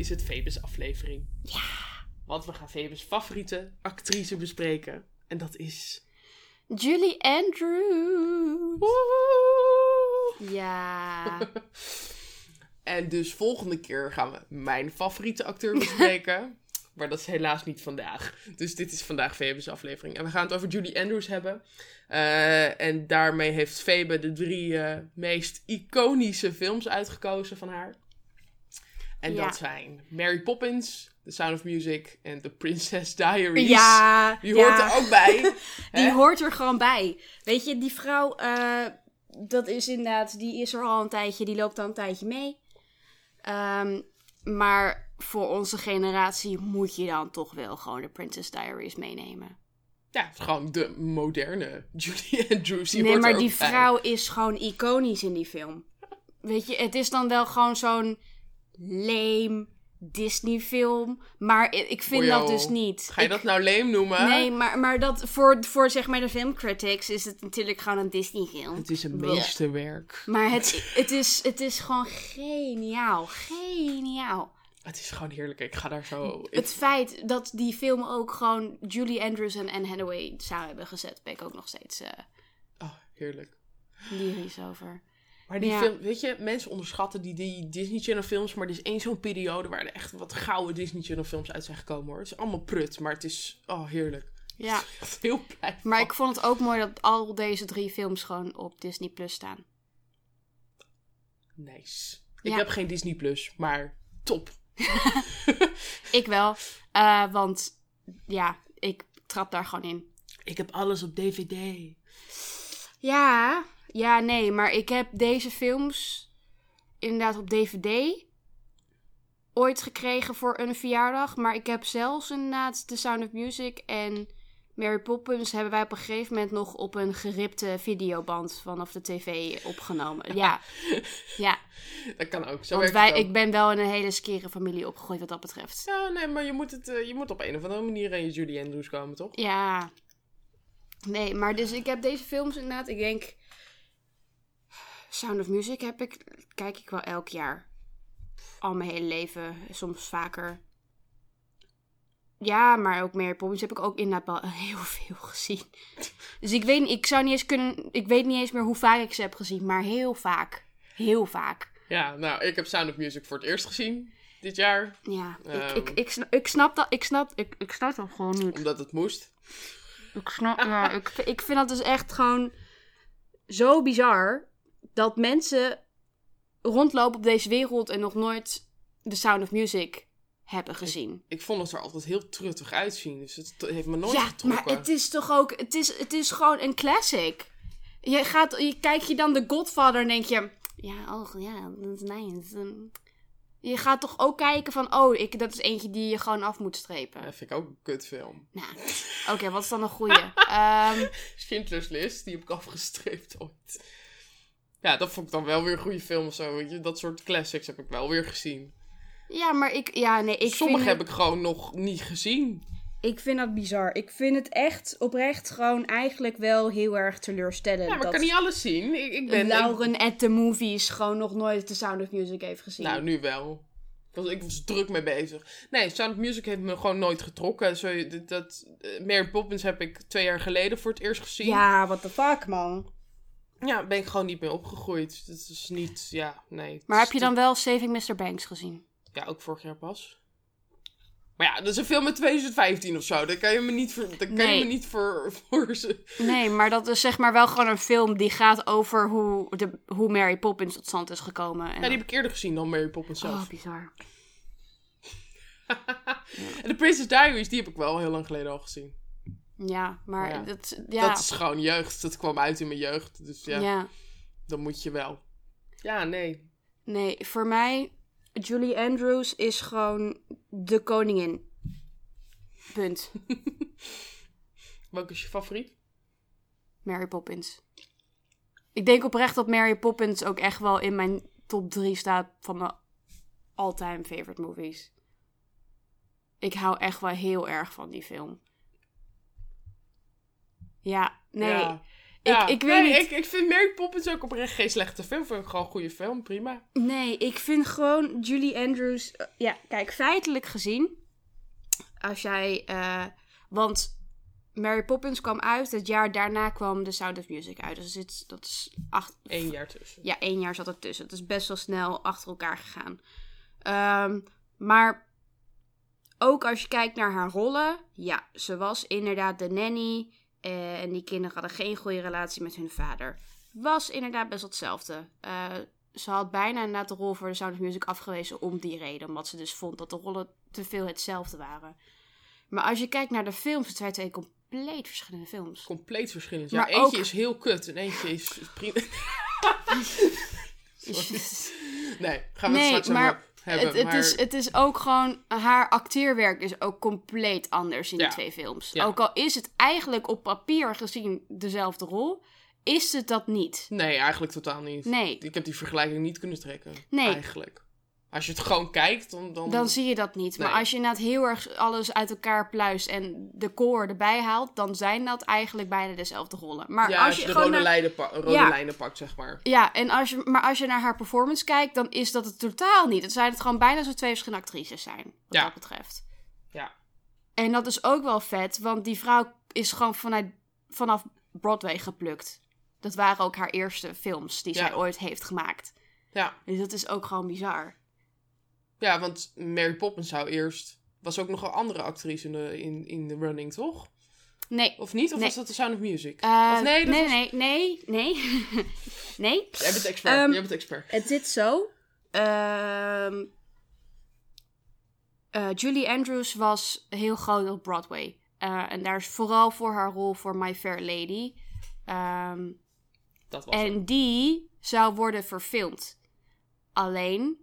is het Febus aflevering. Ja. Want we gaan Febus favoriete actrice bespreken. En dat is... Julie Andrews. Woehoe! Ja. En dus volgende keer gaan we mijn favoriete acteur bespreken. maar dat is helaas niet vandaag. Dus dit is vandaag Febus aflevering. En we gaan het over Julie Andrews hebben. Eh, en daarmee heeft Febe de drie eh, meest iconische films uitgekozen van haar. En Ja. dat zijn Mary Poppins, The Sound of Music en The Princess Diaries. Ja. Die ja. hoort er ook bij. Die hoort er gewoon bij. Weet je, die vrouw, eh, dat is inderdaad, die is er al een tijdje, die loopt al een tijdje mee. Ehm, maar voor onze generatie moet je dan toch wel gewoon de Princess Diaries meenemen. Ja, gewoon de moderne Julie Andrews. Die nee, maar die bij. vrouw is gewoon iconisch in die film. Weet je, het is dan wel gewoon zo'n lame Disney-film. Maar ik vind Ojo. dat dus niet. Ga je Ik- dat nou leem noemen? Nee, maar, maar dat voor, voor zeg maar de filmcritics is het natuurlijk gewoon een Disney-film. Het is een meesterwerk. Maar het, het, is, het is gewoon geniaal. Geniaal. Het is gewoon heerlijk. Ik ga daar zo... ik- Het feit dat die film ook gewoon Julie Andrews en Anne Hathaway samen hebben gezet, ben ik ook nog steeds eh Oh, heerlijk. lyrisch over. Maar die Ja. film, weet je, mensen onderschatten die, die Disney Channel films, maar er is één zo'n periode waar er echt wat gouden Disney Channel films uit zijn gekomen hoor. Het is allemaal prut, maar het is, oh heerlijk. Ja, Echt heel blij. maar van. ik vond het ook mooi dat al deze drie films gewoon op Disney Plus staan. Nice. Ik Ja. heb geen Disney Plus, maar top. Ik wel, eh, want ja, ik trap daar gewoon in. Ik heb alles op DVD. Ja, ja, nee, maar ik heb deze films inderdaad op DVD ooit gekregen voor een verjaardag. Maar ik heb zelfs inderdaad The Sound of Music en Mary Poppins hebben wij op een gegeven moment nog op een geripte videoband vanaf de tv opgenomen. Ja, ja. Dat kan ook. Zo want wij, ik ben wel in een hele skere familie opgegroeid wat dat betreft. Ja, nee, maar je moet, het, eh, je moet op een of andere manier aan je Julie Andrews komen, toch? Ja. Nee, maar dus ik heb deze films inderdaad, ik denk... Sound of Music heb ik, kijk ik wel elk jaar. Al mijn hele leven, soms vaker. Ja, maar ook Mary Poppins heb ik ook inderdaad wel heel veel gezien. Dus ik weet, ik zou niet eens kunnen, ik weet niet eens meer hoe vaak ik ze heb gezien, maar heel vaak. Heel vaak. Ja, nou, ik heb Sound of Music voor het eerst gezien dit jaar, Ja, ik, Ehm. ik, ik, snap, ik snap dat, ik snap, ik, ik snap dat gewoon niet. omdat het moest. Ik snap, ja, ik, ik vind dat dus echt gewoon zo bizar dat mensen rondlopen op deze wereld en nog nooit The Sound of Music hebben gezien. Ik vond het er altijd heel truttig uitzien, dus het heeft me nooit Ja, getrokken. maar het is toch ook, het is, het is gewoon een classic. Je gaat, je kijk je dan The Godfather en denk je, ja, oh ja, dat is nice. Um, Je gaat toch ook kijken van, oh, ik, dat is eentje die je gewoon af moet strepen. Dat vind ik ook een kutfilm. Nou, oké, wat is dan een goeie? Ehm, Schindler's List, die heb ik afgestreept ooit. Ja, dat vond ik dan wel weer een goede film of zo, weet je. Dat soort classics heb ik wel weer gezien. ja, maar ik, ja, nee, ik Sommige vind heb ik gewoon nog niet gezien. Ik vind dat bizar. Ik vind het echt oprecht gewoon eigenlijk wel heel erg teleurstellend. Ja, maar ik kan niet alles zien. Ik, ik ben... Lauren at the Movies gewoon nog nooit The Sound of Music heeft gezien. Nou, nu wel. Ik was, ik was druk mee bezig. Nee, Sound of Music heeft me gewoon nooit getrokken. Zo, dat, dat, eh, Mary Poppins heb ik twee jaar geleden voor het eerst gezien. ja, what the fuck, man. Ja, ben ik gewoon niet mee opgegroeid. Dat is niet, ja, nee. Maar heb je dan wel Saving Mr. Banks gezien? Ja, ook vorig jaar pas. Maar ja, dat is een film met 2015 of zo. Daar kan je me niet voor... Daar kan Nee. je me niet voor... voor ze... Nee, maar dat is zeg maar wel gewoon een film die gaat over hoe, de, hoe Mary Poppins tot stand is gekomen. En Ja, die heb ik eerder gezien dan Mary Poppins zelf. Oh, bizar. En de Princess Diaries, die heb ik wel heel lang geleden al gezien. Ja, maar Ja. Dat, ja, Dat is gewoon jeugd. Dat kwam uit in mijn jeugd. Dus ja, ja. dan moet je wel. Ja, nee. Nee, voor mij, Julie Andrews is gewoon de koningin. Punt. Welke is je favoriet? Mary Poppins. Ik denk oprecht dat Mary Poppins ook echt wel in mijn top 3 staat van mijn all-time favorite movies. Ik hou echt wel heel erg van die film. Ja, nee. Ja. Ja. ik weet nee, niet. Ik, ik vind Mary Poppins ook oprecht geen slechte film. Vind ik gewoon een goede film, prima. Nee, ik vind gewoon Julie Andrews. eh, ja, kijk, feitelijk gezien. Als jij. eh, want Mary Poppins kwam uit. Het jaar daarna kwam The Sound of Music uit. Dus het, dat is acht, Eén jaar tussen. Ja, één jaar zat er tussen. Het is best wel snel achter elkaar gegaan. Ehm, maar ook als je kijkt naar haar rollen. Ja, ze was inderdaad de nanny. En die kinderen hadden geen goede relatie met hun vader. Was inderdaad best hetzelfde. Eh, ze had bijna inderdaad de rol voor de Sound of Music afgewezen om die reden. Omdat ze dus vond dat de rollen te veel hetzelfde waren. Maar als je kijkt naar de films, het zijn twee compleet verschillende films. Compleet verschillend. Ja, Maar eentje ook- is heel kut en eentje is is prima. Nee, gaan we Nee, het straks maar over hebben. het, het, maar is, het is ook gewoon, haar acteerwerk is ook compleet anders in Ja. die twee films. Ja. Ook al is het eigenlijk op papier gezien dezelfde rol, is het dat niet. Nee, eigenlijk totaal niet. Nee. Ik heb die vergelijking niet kunnen trekken. Nee. Eigenlijk. Als je het gewoon kijkt, dan... Dan, Dan zie je dat niet. Maar als je inderdaad heel erg alles uit elkaar pluist en de core erbij haalt, dan zijn dat eigenlijk bijna dezelfde rollen. Maar ja, als als je, je de gewoon rode, naar- lijnen, pa- rode Ja. lijnen pakt, zeg maar. Ja, en als je, maar als je naar haar performance kijkt, dan is dat het totaal niet. Het zijn het gewoon bijna zo twee verschillende actrices zijn, wat Ja. dat betreft. Ja. En dat is ook wel vet, want die vrouw is gewoon vanuit, vanaf Broadway geplukt. Dat waren ook haar eerste films die zij ooit heeft gemaakt. Ja. Dus dat is ook gewoon bizar. Ja, want Mary Poppins zou eerst... Was ook nog een andere actrice in de, in, in de running, toch? Nee. Of niet? Of Nee. was dat The Sound of Music? Eh, of nee, nee, was- nee, nee, nee, nee. Jij bent expert. Ehm, Jij bent expert. Het zit zo. Ehm, eh, Julie Andrews was heel groot op Broadway. Eh, en daar is vooral voor haar rol voor My Fair Lady. Ehm, Dat was het. en die zou worden verfilmd. Alleen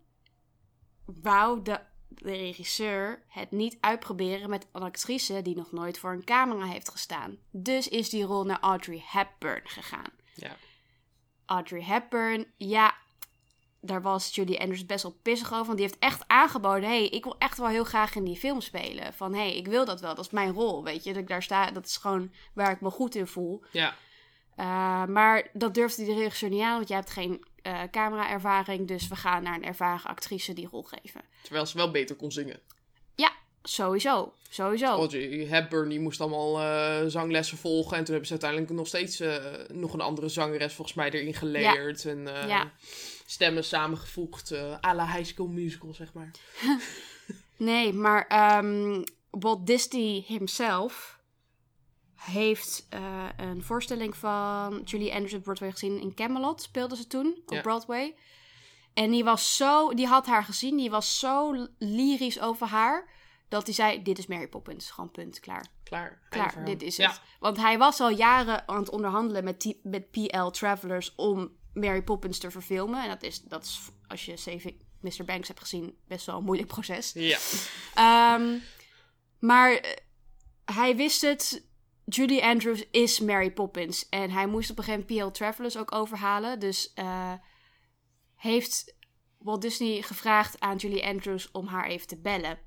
wou de, de regisseur het niet uitproberen met een actrice die nog nooit voor een camera heeft gestaan. Dus is die rol naar Audrey Hepburn gegaan. Ja. Audrey Hepburn, ja, daar was Julie Andrews best wel pissig over. Want die heeft echt aangeboden: hey, ik wil echt wel heel graag in die film spelen. Van hey, ik wil dat wel, dat is mijn rol. Weet je, dat ik daar sta, dat is gewoon waar ik me goed in voel. Ja. Uh, maar dat durfde de regisseur niet aan, want jij hebt geen uh, camera-ervaring. Dus we gaan naar een ervaren actrice die rol geven. Terwijl ze wel beter kon zingen. Ja, sowieso. Sowieso. Audrey Hepburn die moest allemaal uh, zanglessen volgen. En toen hebben ze uiteindelijk nog steeds nog een andere zangeres volgens mij erin geleerd. Ja. En ja. stemmen samengevoegd. Uh, à la High School Musical, zeg maar. nee, maar um, Walt Disney himself heeft uh, een voorstelling van Julie Andrews op Broadway gezien. In Camelot speelde ze toen op ja. Broadway. En die was zo, die had haar gezien, die was zo lyrisch over haar. Dat hij zei, dit is Mary Poppins. Gewoon punt, klaar. Klaar. Klaar, dit is ja. het. Want hij was al jaren aan het onderhandelen met, met PL Travelers om Mary Poppins te verfilmen. En dat is, dat is als je Saving Mr. Banks hebt gezien, best wel een moeilijk proces. Ja. Um, maar uh, hij wist het, Julie Andrews is Mary Poppins. En hij moest op een gegeven moment PL Travelers ook overhalen. Dus uh, heeft Walt Disney gevraagd aan Julie Andrews om haar even te bellen.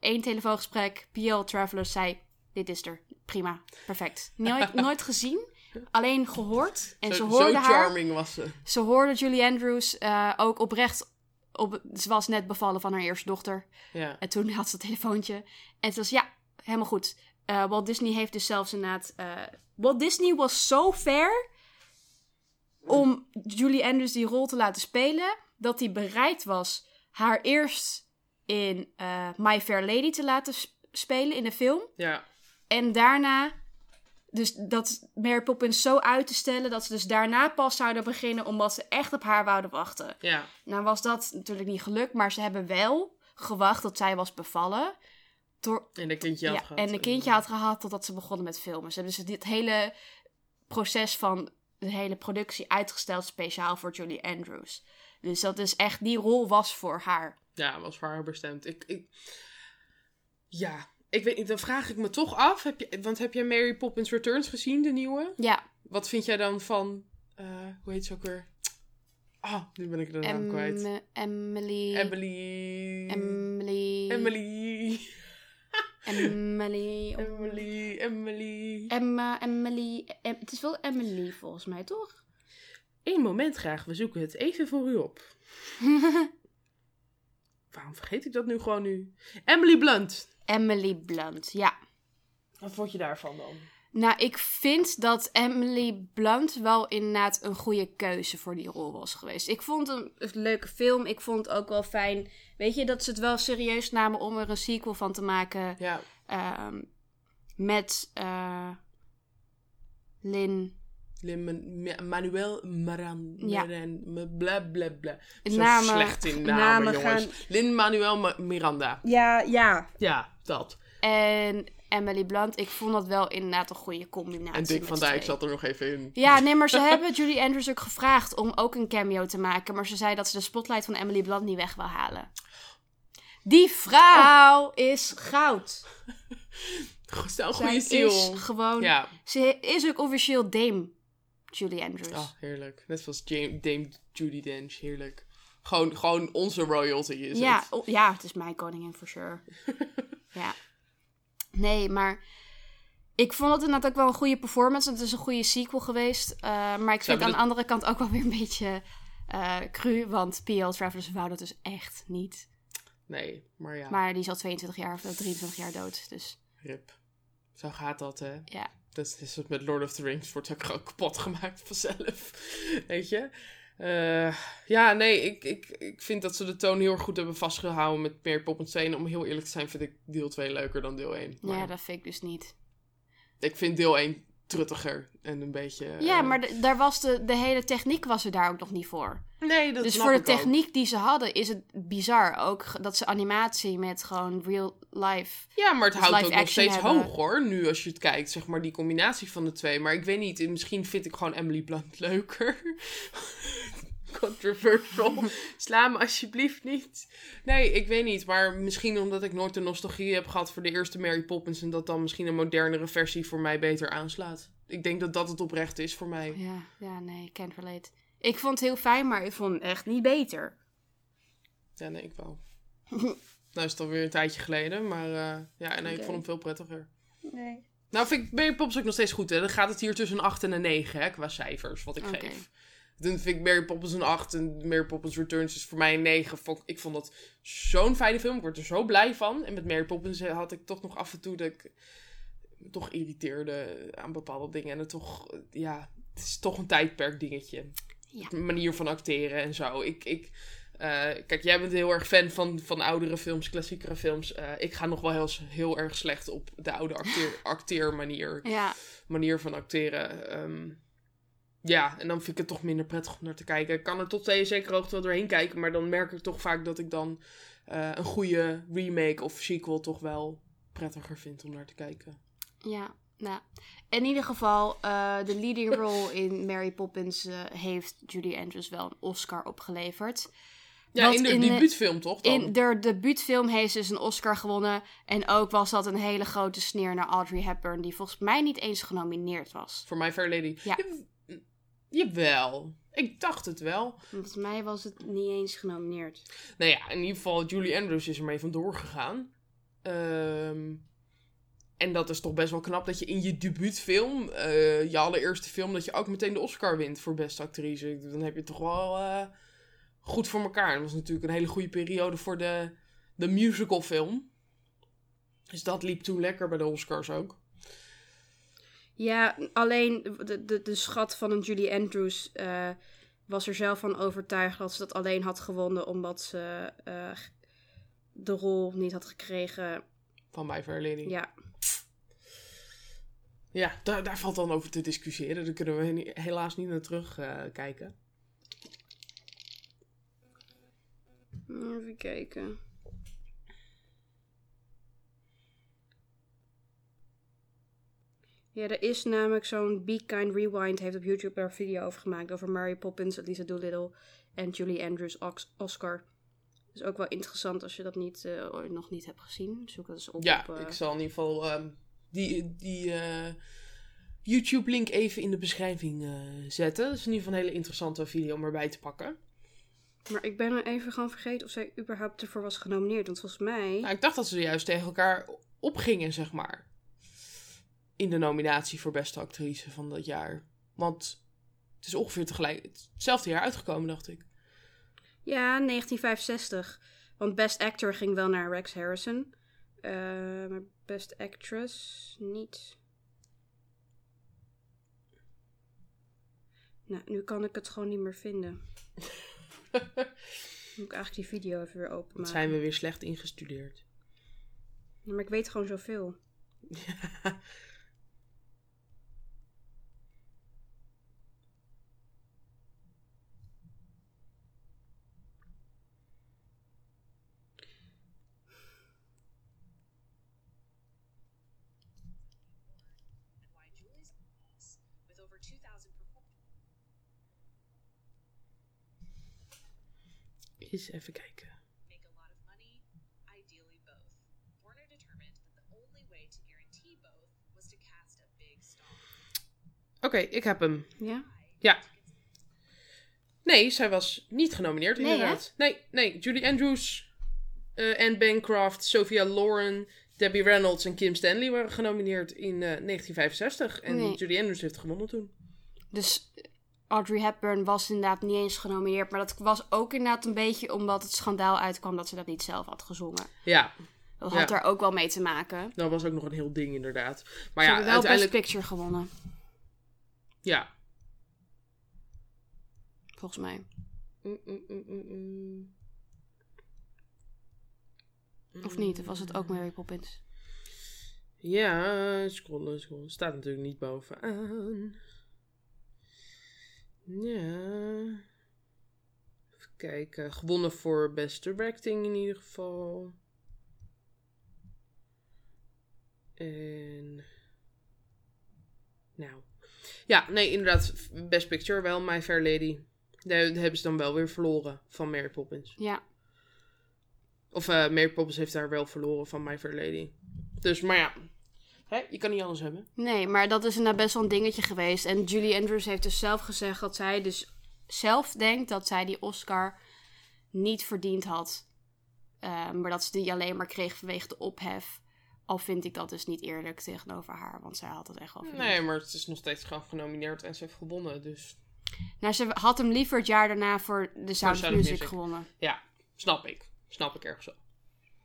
Eén telefoongesprek, PL Travelers zei, dit is er, prima, perfect. Nooit, nooit gezien, alleen gehoord. En zo, ze hoorde zo haar, charming was ze. Ze hoorde Julie Andrews uh, ook oprecht op, ze was net bevallen van haar eerste dochter. Ja. En toen had ze het telefoontje. En het was, ja, helemaal goed. Uh, Walt Disney heeft dus zelfs inderdaad... Uh, Walt Disney was zo fair om Julie Andrews die rol te laten spelen... dat hij bereid was haar eerst in uh, My Fair Lady te laten spelen in de film. Ja. En daarna... Dus dat Mary Poppins zo uit te stellen dat ze dus daarna pas zouden beginnen omdat ze echt op haar wouden wachten. Ja. Nou was dat natuurlijk niet gelukt, maar ze hebben wel gewacht tot zij was bevallen. Door... En een kindje had ja, gehad. En een kindje had gehad totdat ze begonnen met filmen. Ze hebben dus dit hele proces van de hele productie uitgesteld speciaal voor Julie Andrews. Dus dat is echt, die rol was voor haar. Ja, was voor haar bestemd. Ik, ik... Ja, ik weet niet, dan vraag ik me toch af. Heb je, want heb jij Mary Poppins Returns gezien, de nieuwe? Ja. Wat vind jij dan van, uh, hoe heet ze ook weer? Ah, nu ben ik de naam em kwijt. Emily. Emily. Emily. Emily. Emily. Emily, Emily. Emma, Emily. Em- het is wel Emily volgens mij, toch? Eén moment graag, we zoeken het even voor u op. Waarom vergeet ik dat nu gewoon nu? Emily Blunt. Emily Blunt, ja. Wat vond je daarvan dan? Nou, ik vind dat Emily Blunt wel inderdaad een goede keuze voor die rol was geweest. Ik vond hem een leuke film. Ik vond het ook wel fijn. Weet je, dat ze het wel serieus namen om er een sequel van te maken. Ja, ehm, met eh Lin. Lin Man- Ma- Manuel Maran... Ja. Maran- Ma- Bla bla bla. Zo Namen- slecht in namen, namen jongens. gaan- Lin Manuel Ma- Miranda. Ja, ja. Ja, dat. En Emily Blunt, ik vond dat wel inderdaad een goede combinatie. En Dick van Dijk zat er nog even in. Ja, nee, maar ze hebben Julie Andrews ook gevraagd om ook een cameo te maken. Maar ze zei dat ze de spotlight van Emily Blunt niet weg wil halen. Die vrouw is goud. Stel, goede ziel. is gewoon... Ja. Ze is ook officieel Dame Julie Andrews. Oh, heerlijk. Net zoals James, Dame Judy Dench. Heerlijk. Gewoon, gewoon onze royalty is ja, het. oh, ja, het is mijn koningin for sure. ja. Nee, maar ik vond het inderdaad ook wel een goede performance. Het is een goede sequel geweest. eh, maar ik vind hebben aan de- de andere kant ook wel weer een beetje eh cru. Want P.L. Travers wou dat dus echt niet. Nee, maar ja. Maar die is al 22 jaar of 23 jaar dood. Dus Rip. Zo gaat dat, hè. ja. Dat is met Lord of the Rings. Wordt ook gewoon kapot gemaakt vanzelf. Weet je? Eh, ja, nee, ik, ik, ik vind dat ze de toon heel erg goed hebben vastgehouden met Mary Poppins 2. En om heel eerlijk te zijn vind ik deel 2 leuker dan deel 1. Maar Ja, dat vind ik dus niet. Ik vind deel 1 truttiger en een beetje... Ja, eh, maar de- daar was de, de hele techniek was er daar ook nog niet voor. Nee, dat dus voor de ook. techniek die ze hadden is het bizar. Ook dat ze animatie met gewoon real Ja, maar het Dus houdt ook nog steeds hebben. hoog hoor. Nu als je het kijkt, zeg maar die combinatie van de twee. Maar ik weet niet, misschien vind ik gewoon Emily Blunt leuker. Controversial. Sla me alsjeblieft niet. Nee, ik weet niet. Maar misschien omdat ik nooit de nostalgie heb gehad voor de eerste Mary Poppins. En dat dan misschien een modernere versie voor mij beter aanslaat. Ik denk dat dat het oprecht is voor mij. Ja, ja, nee, can't relate. Ik vond het heel fijn, maar ik vond het echt niet beter. Ja, nee, ik wel. nou is het alweer een tijdje geleden. Maar eh, ja, nee, ik vond hem veel prettiger. Nee. Nou vind ik Mary Poppins ook nog steeds goed. Hè? Dan gaat het hier tussen een 8 en een 9 hè, qua cijfers, wat ik geef. Dan vind ik Mary Poppins een 8 en Mary Poppins Returns is voor mij een 9. Vond- Ik vond dat zo'n fijne film. Ik word er zo blij van. En met Mary Poppins eh, had ik toch nog af en toe dat ik me toch irriteerde aan bepaalde dingen. En het toch, ja, het is toch een tijdperk dingetje. Ja. De manier van acteren en zo. Ik, ik, eh, kijk, jij bent heel erg fan van, van oudere films, klassiekere films. Eh, ik ga nog wel heel, heel erg slecht op de oude acteer, acteermanier Ja, manier van acteren. Ehm, ja, en dan vind ik het toch minder prettig om naar te kijken. Ik kan er tot een zekere hoogte wel doorheen kijken, maar dan merk ik toch vaak dat ik dan eh, een goede remake of sequel toch wel prettiger vind om naar te kijken. ja. Nou, in ieder geval, de leading role in Mary Poppins heeft Judy Andrews wel een Oscar opgeleverd. Ja, in de in de- debuutfilm toch dan? In de debuutfilm heeft ze dus een Oscar gewonnen. En ook was dat een hele grote sneer naar Audrey Hepburn, die volgens mij niet eens genomineerd was. Voor My Fair Lady. Ja. Ja, jawel. Ik dacht het wel. Volgens mij was het niet eens genomineerd. Nou ja, in ieder geval, Julie Andrews is ermee vandoor gegaan. Ehm, en dat is toch best wel knap dat je in je debuutfilm, eh, je allereerste film, dat je ook meteen de Oscar wint voor beste actrice. Dan heb je toch wel eh, goed voor elkaar. Dat was natuurlijk een hele goede periode voor de, de musicalfilm. Dus dat liep toen lekker bij de Oscars ook. Ja, alleen de, de, de schat van een Julie Andrews eh, was er zelf van overtuigd dat ze dat alleen had gewonnen omdat ze eh, de rol niet had gekregen. Van My Fair Lady. Ja, Ja, daar, daar valt dan over te discussiëren. Daar kunnen we he- helaas niet naar terug eh, kijken. Even kijken. Ja, er is namelijk zo'n Be Kind Rewind heeft op YouTube daar een video over gemaakt over Mary Poppins, Lisa Doolittle en Julie Andrews Ox- Oscar. is ook wel interessant als je dat niet, ooit nog niet hebt gezien. Zoek dat eens op. Ja, op, eh, ik zal in ieder geval ehm, die, die eh, YouTube-link even in de beschrijving zetten. Dat is in ieder geval een hele interessante video om erbij te pakken. Maar ik ben er even gewoon vergeten of zij überhaupt ervoor was genomineerd. Want volgens mij... Nou, ik dacht dat ze juist tegen elkaar opgingen, zeg maar. In de nominatie voor beste actrice van dat jaar. Want het is ongeveer tegelijk hetzelfde jaar uitgekomen, dacht ik. Ja, 1965. Want Best Actor ging wel naar Rex Harrison. Eh, maar Best Actress niet. Nou, nu kan ik het gewoon niet meer vinden. Moet ik eigenlijk die video even weer openmaken. zijn we weer slecht ingestudeerd. Ja, maar ik weet gewoon zoveel. cast a big star. Oké, ik heb hem. Ja? Ja. Nee, zij was niet genomineerd Nee, inderdaad. Nee, nee. Julie Andrews, eh Anne Bancroft, Sophia Loren, Debbie Reynolds en Kim Stanley waren genomineerd in eh, 1965. En Nee. Julie Andrews heeft gewonnen toen. Dus Audrey Hepburn was inderdaad niet eens genomineerd. Maar dat was ook inderdaad een beetje omdat het schandaal uitkwam dat ze dat niet zelf had gezongen. Ja, Dat Ja. had er ook wel mee te maken. dat was ook nog een heel ding inderdaad. Maar ze ja, hebben wel uiteindelijk... Best Picture gewonnen, Ja. volgens mij. Mm, mm, mm. Of niet? Of was het ook Mary Poppins? Ja, scrollen, scrollen. Staat natuurlijk niet bovenaan. Ja. Even kijken. Gewonnen voor Best Directing in ieder geval. En. Nou. Ja, nee, inderdaad. Best Picture wel, My Fair Lady. Daar hebben ze dan wel weer verloren van Mary Poppins. Ja. Of eh Mary Poppins heeft daar wel verloren van My Fair Lady. Dus, maar ja. Hè, je kan niet alles hebben. Nee, maar dat is inderdaad best wel een dingetje geweest. En Julie Andrews heeft dus zelf gezegd dat zij dus zelf denkt dat zij die Oscar niet verdiend had. Eh, maar dat ze die alleen maar kreeg vanwege de ophef. Al vind ik dat dus niet eerlijk tegenover haar, want zij had het echt wel verdiend. Nee, maar het is nog steeds gewoon genomineerd en ze heeft gewonnen. Dus Nou, ze had hem liever het jaar daarna voor de Sound Music. gewonnen. ja, snap ik. Snap ik ergens wel.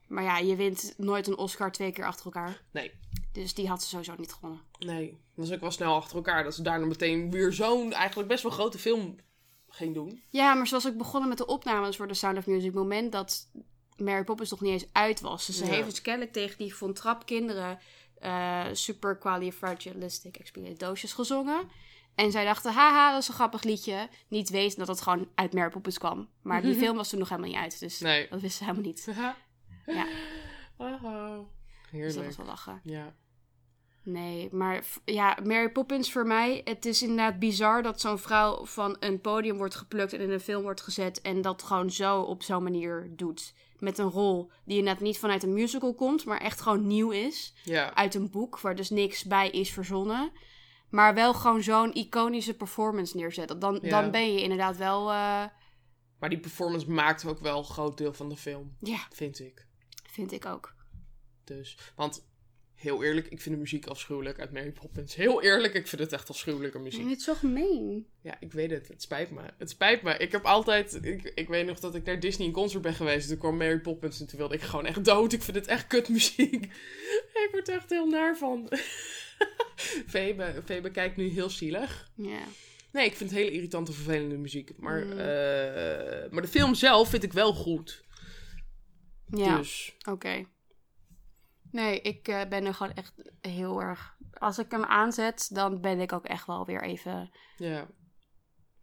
Maar ja, je wint nooit een Oscar twee keer achter elkaar. Nee, Dus die had ze sowieso niet gewonnen. nee. Dat was ook wel snel achter elkaar. Dat ze daarna meteen weer zo'n eigenlijk best wel grote film ging doen. Ja, maar zoals ik begonnen met de opnames voor de Sound of Music, moment dat Mary Poppins nog niet eens uit was. Dus ze Ja. heeft dus kennelijk tegen die Von Trapp kinderen eh super qualifragilistic expialidocious gezongen. En zij dachten, haha, dat is een grappig liedje. Niet weten dat het gewoon uit Mary Poppins kwam. Maar die film was toen nog helemaal niet uit, dus Nee. dat wisten ze helemaal niet. Ja. Ja, Dus dat heerlijk. was wel lachen. Ja. Nee, maar ja, Mary Poppins voor mij, het is inderdaad bizar dat zo'n vrouw van een podium wordt geplukt en in een film wordt gezet en dat gewoon zo op zo'n manier doet. Met een rol die inderdaad niet vanuit een musical komt, maar echt gewoon nieuw is. Ja. Uit een boek waar dus niks bij is verzonnen. Maar wel gewoon zo'n iconische performance neerzet. Dan, Ja. dan ben je inderdaad wel, eh, Maar die performance maakt ook wel een groot deel van de film. ja, Vind ik. vind ik ook. Dus, want heel eerlijk, ik vind de muziek afschuwelijk uit Mary Poppins. Heel eerlijk, ik vind het echt afschuwelijke muziek. Het is zo gemeen. Ja, ik weet het. Het spijt me. Het spijt me. Ik heb altijd... Ik, ik weet nog dat ik naar Disney in concert ben geweest. Toen kwam Mary Poppins en toen wilde ik gewoon echt dood. Ik vind het echt kutmuziek. ik word er echt heel naar van. Febe, Febe kijkt nu heel zielig. Ja. Nee, ik vind het hele irritante, vervelende muziek. Maar, Mm. eh, maar de film zelf vind ik wel goed. Ja. Dus, Oké. Nee, ik eh, ben er gewoon echt heel erg. Als ik hem aanzet, dan ben ik ook echt wel weer even. ja.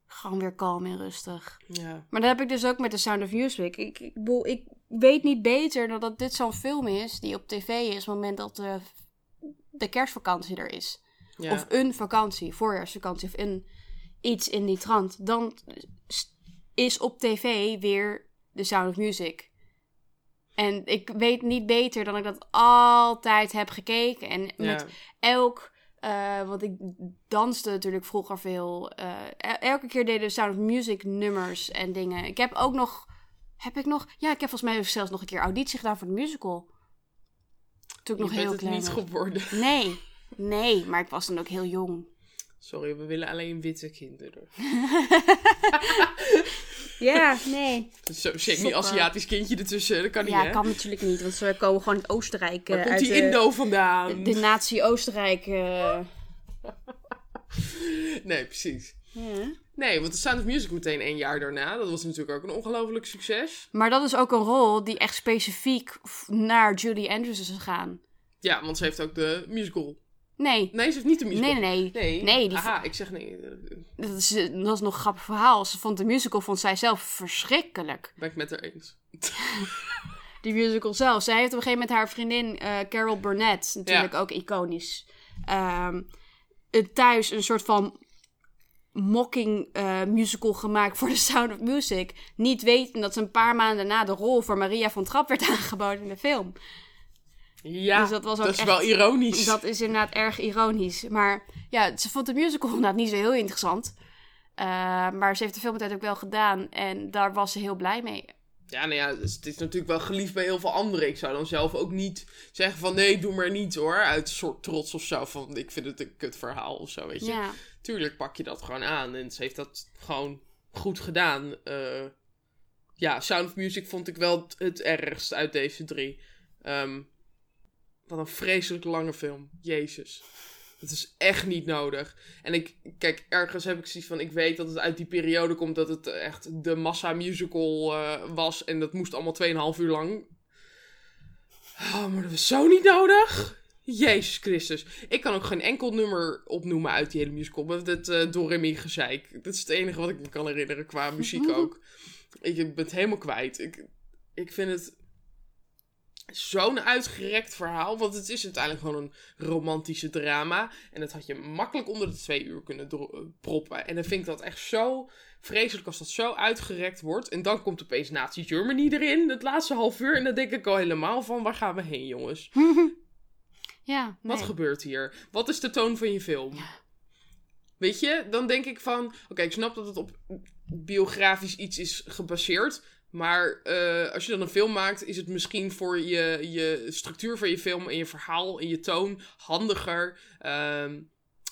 Gewoon weer kalm en rustig. Ja. Maar dat heb ik dus ook met The Sound of Music. Ik, ik, bedoel, ik weet niet beter dan dat dit zo'n film is die op tv is. op het moment dat de, de kerstvakantie er is. ja. Of een vakantie, voorjaarsvakantie of een iets in die trant. Dan is op tv weer The Sound of Music. En ik weet niet beter dan ik dat altijd heb gekeken. En met ja. elk. eh, want ik danste natuurlijk vroeger veel. eh, el- elke keer deden Sound of Music nummers en dingen. Ik heb ook nog. Heb ik nog. Ja, ik heb volgens mij zelfs nog een keer auditie gedaan voor de musical. Toen ik nog heel klein niet was. geworden. Nee, nee, maar ik was dan ook heel jong. Sorry, we willen alleen witte kinderen. Ja, nee. Zo'n semi-Aziatisch kindje ertussen, dat kan niet, Ja, hè? kan natuurlijk niet, want ze komen gewoon uit Oostenrijk. Waar eh, komt uit die de- Indo vandaan? De natie Oostenrijk. eh. Nee, precies. Ja. Nee, want de Sound of Music meteen één jaar daarna. Dat was natuurlijk ook een ongelooflijk succes. Maar dat is ook een rol die echt specifiek f- naar Julie Andrews is gegaan. Ja, want ze heeft ook de musical. Nee, Nee, ze heeft niet de musical. nee, nee, nee. Nee, Nee, die Aha, ik zeg nee. Dat, is, eh, dat is nog een grappig verhaal. Ze vond de musical vond zij zelf verschrikkelijk. Ben ik met haar eens. Die musical zelf. Zij heeft op een gegeven moment haar vriendin eh, Carol Burnett, natuurlijk ook iconisch, eh, thuis een soort van mocking eh, musical gemaakt voor The Sound of Music. Niet weten dat ze een paar maanden daarna de rol voor Maria van Trapp werd aangeboden in de film. Ja, Dus dat was ook is echt- wel ironisch. Dat is inderdaad erg ironisch. Maar ja, ze vond de musical inderdaad niet zo heel interessant. Eh, maar ze heeft de film uiteindelijk wel gedaan en daar was ze heel blij mee. Ja, nou ja, dus het is natuurlijk wel geliefd bij heel veel anderen. Ik zou dan zelf ook niet zeggen van nee, doe maar niet hoor. Uit een soort trots of zo. Van ik vind het een kut verhaal of zo, weet je. Ja. Tuurlijk pak je dat gewoon aan. En ze heeft dat gewoon goed gedaan. Eh, ja, Sound of Music vond ik wel het, het ergst uit deze drie. Ehm, wat een vreselijk lange film. Jezus. Het is echt niet nodig. En ik, kijk, ergens heb ik zoiets van, ik weet dat het uit die periode komt dat het echt de massa musical eh, was. En dat moest allemaal 2,5 uur lang. Oh, maar dat was zo niet nodig. Jezus Christus. Ik kan ook geen enkel nummer opnoemen uit die hele musical. Het uh, Doremi gezeik. Dat is het enige wat ik me kan herinneren qua muziek ook. Ik ben het helemaal kwijt. Ik, ik vind het zo'n uitgerekt verhaal. Want het is uiteindelijk gewoon een romantische drama. En dat had je makkelijk onder de twee uur kunnen dro- proppen. En dan vind ik dat echt zo vreselijk als dat zo uitgerekt wordt. En dan komt opeens Nazi Germany erin, het laatste half uur. En dan denk ik al helemaal van, waar gaan we heen, jongens? Ja, nee. Wat gebeurt hier? Wat is de toon van je film? Weet je, dan denk ik van... Oké, ik snap dat het op biografisch iets is gebaseerd. Maar uh, als je dan een film maakt, is het misschien voor je, je structuur van je film en je verhaal en je toon handiger. Um,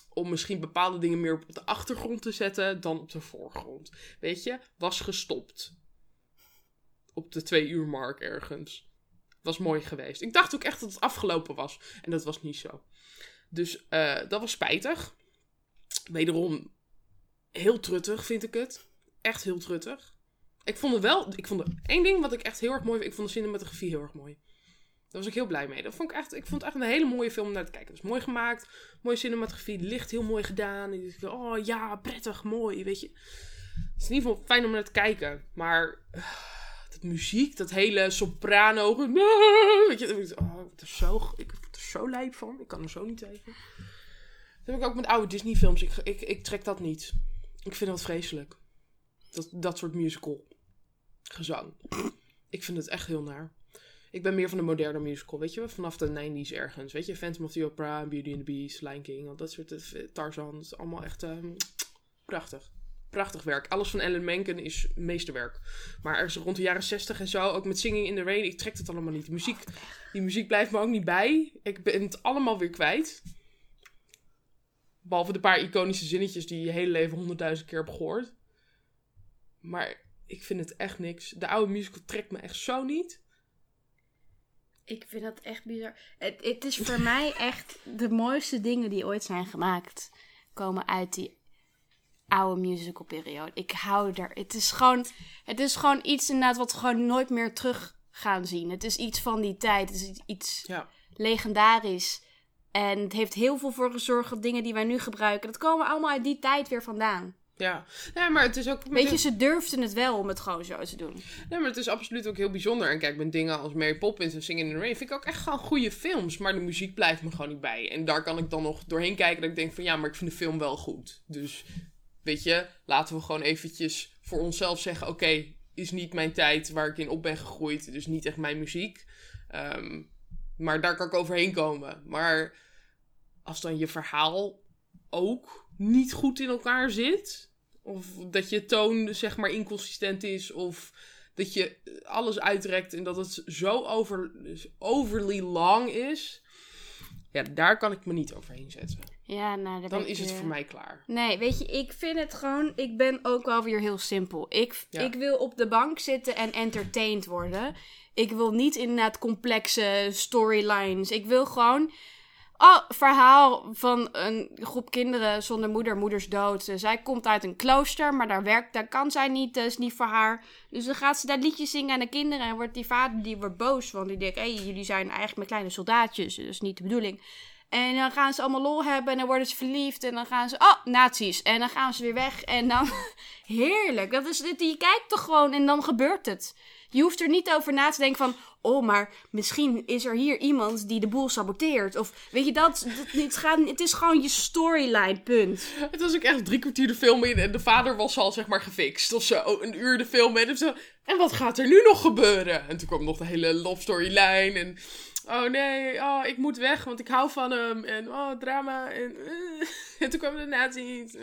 om misschien bepaalde dingen meer op de achtergrond te zetten dan op de voorgrond. Weet je, was gestopt. Op de twee uur mark ergens. Was mooi geweest. Ik dacht ook echt dat het afgelopen was. En dat was niet zo. Dus uh, dat was spijtig. Wederom heel truttig vind ik het. Echt heel truttig. Ik vond het wel... Ik vond er één ding wat ik echt heel erg mooi vind. Ik vond de cinematografie heel erg mooi. Daar was ik heel blij mee. Dat vond ik, echt, ik vond het echt een hele mooie film om naar te kijken. Het is mooi gemaakt. Mooie cinematografie. Licht heel mooi gedaan. En ik oh ja, prettig, mooi. Weet je. Het is in ieder geval fijn om naar te kijken. Maar... Uh, dat muziek, dat hele soprano. Weet je, oh, ik, er zo, ik word er zo lijp van. Ik kan er zo niet tegen. Dat heb ik ook met oude Disney films. Ik, ik, ik trek dat niet. Ik vind dat vreselijk. Dat, dat soort musical gezang. Ik vind het echt heel naar. Ik ben meer van de moderne musical, weet je Vanaf de 90s ergens. Weet je, Phantom of the Opera, Beauty and the Beast, Lion King. Al dat soort uh, Tarzan. Dat is allemaal echt um, prachtig prachtig werk. Alles van Ellen Menken is meesterwerk. Maar ergens rond de jaren 60 en zo, ook met Singing in the Rain, ik trek het allemaal niet. Muziek, die muziek blijft me ook niet bij. Ik ben het allemaal weer kwijt. Behalve de paar iconische zinnetjes die je hele leven honderdduizend keer hebt gehoord. Maar ik vind het echt niks. De oude musical trekt me echt zo niet. Ik vind dat echt bizar. Het, het is voor mij echt de mooiste dingen die ooit zijn gemaakt. Komen uit die oude musical periode. Ik hou er. Het is gewoon, het is gewoon iets inderdaad wat we gewoon nooit meer terug gaan zien. Het is iets van die tijd. Het is iets ja. legendarisch. En het heeft heel veel voor gezorgd dat dingen die wij nu gebruiken, dat komen allemaal uit die tijd weer vandaan. Ja, nee, maar het is ook... Weet je, ze durfden het wel om het gewoon zo te doen. Nee, maar het is absoluut ook heel bijzonder. En kijk, met dingen als Mary Poppins en Singing in the Rain vind ik ook echt gewoon goede films. Maar de muziek blijft me gewoon niet bij. En daar kan ik dan nog doorheen kijken dat ik denk van ja, maar ik vind de film wel goed. Dus weet je, laten we gewoon eventjes voor onszelf zeggen: oké, okay, is niet mijn tijd waar ik in op ben gegroeid, dus niet echt mijn muziek. Um, maar daar kan ik overheen komen. Maar als dan je verhaal ook niet goed in elkaar zit, of dat je toon zeg maar inconsistent is, of dat je alles uitrekt en dat het zo over, overly long is. Ja, daar kan ik me niet overheen zetten. Ja, nou, Dan is het voor mij klaar. Nee, weet je, ik vind het gewoon... Ik ben ook wel weer heel simpel. Ik, Ja. ik wil op de bank zitten en entertained worden. Ik wil niet inderdaad complexe storylines. Ik wil gewoon... Oh, verhaal van een groep kinderen zonder moeder. Moeders dood. Eh, Zij komt uit een klooster, maar daar werkt, daar kan zij niet. Dat is niet voor haar. Dus dan gaat ze daar liedjes zingen aan de kinderen. En wordt die vader die wordt boos. Want die denkt, hé, jullie zijn eigenlijk maar kleine soldaatjes. Dat is niet de bedoeling. En dan gaan ze allemaal lol hebben en dan worden ze verliefd. En dan gaan ze, oh, nazi's. En dan gaan ze weer weg. En dan, heerlijk. Dat is, je kijkt toch gewoon en dan gebeurt het. Je hoeft er niet over na te denken van, oh, maar misschien is er hier iemand die de boel saboteert. Of weet je dat, het, gaat, het is gewoon je storyline, punt. Het was ook echt drie kwartier de film in en de vader was al zeg maar gefixt of zo. Een uur de film in of zo. En wat gaat er nu nog gebeuren? En toen kwam nog de hele love storyline en... Oh nee, oh, ik moet weg, want ik hou van hem. En oh, drama. En, eh. en toen kwamen de nazi's.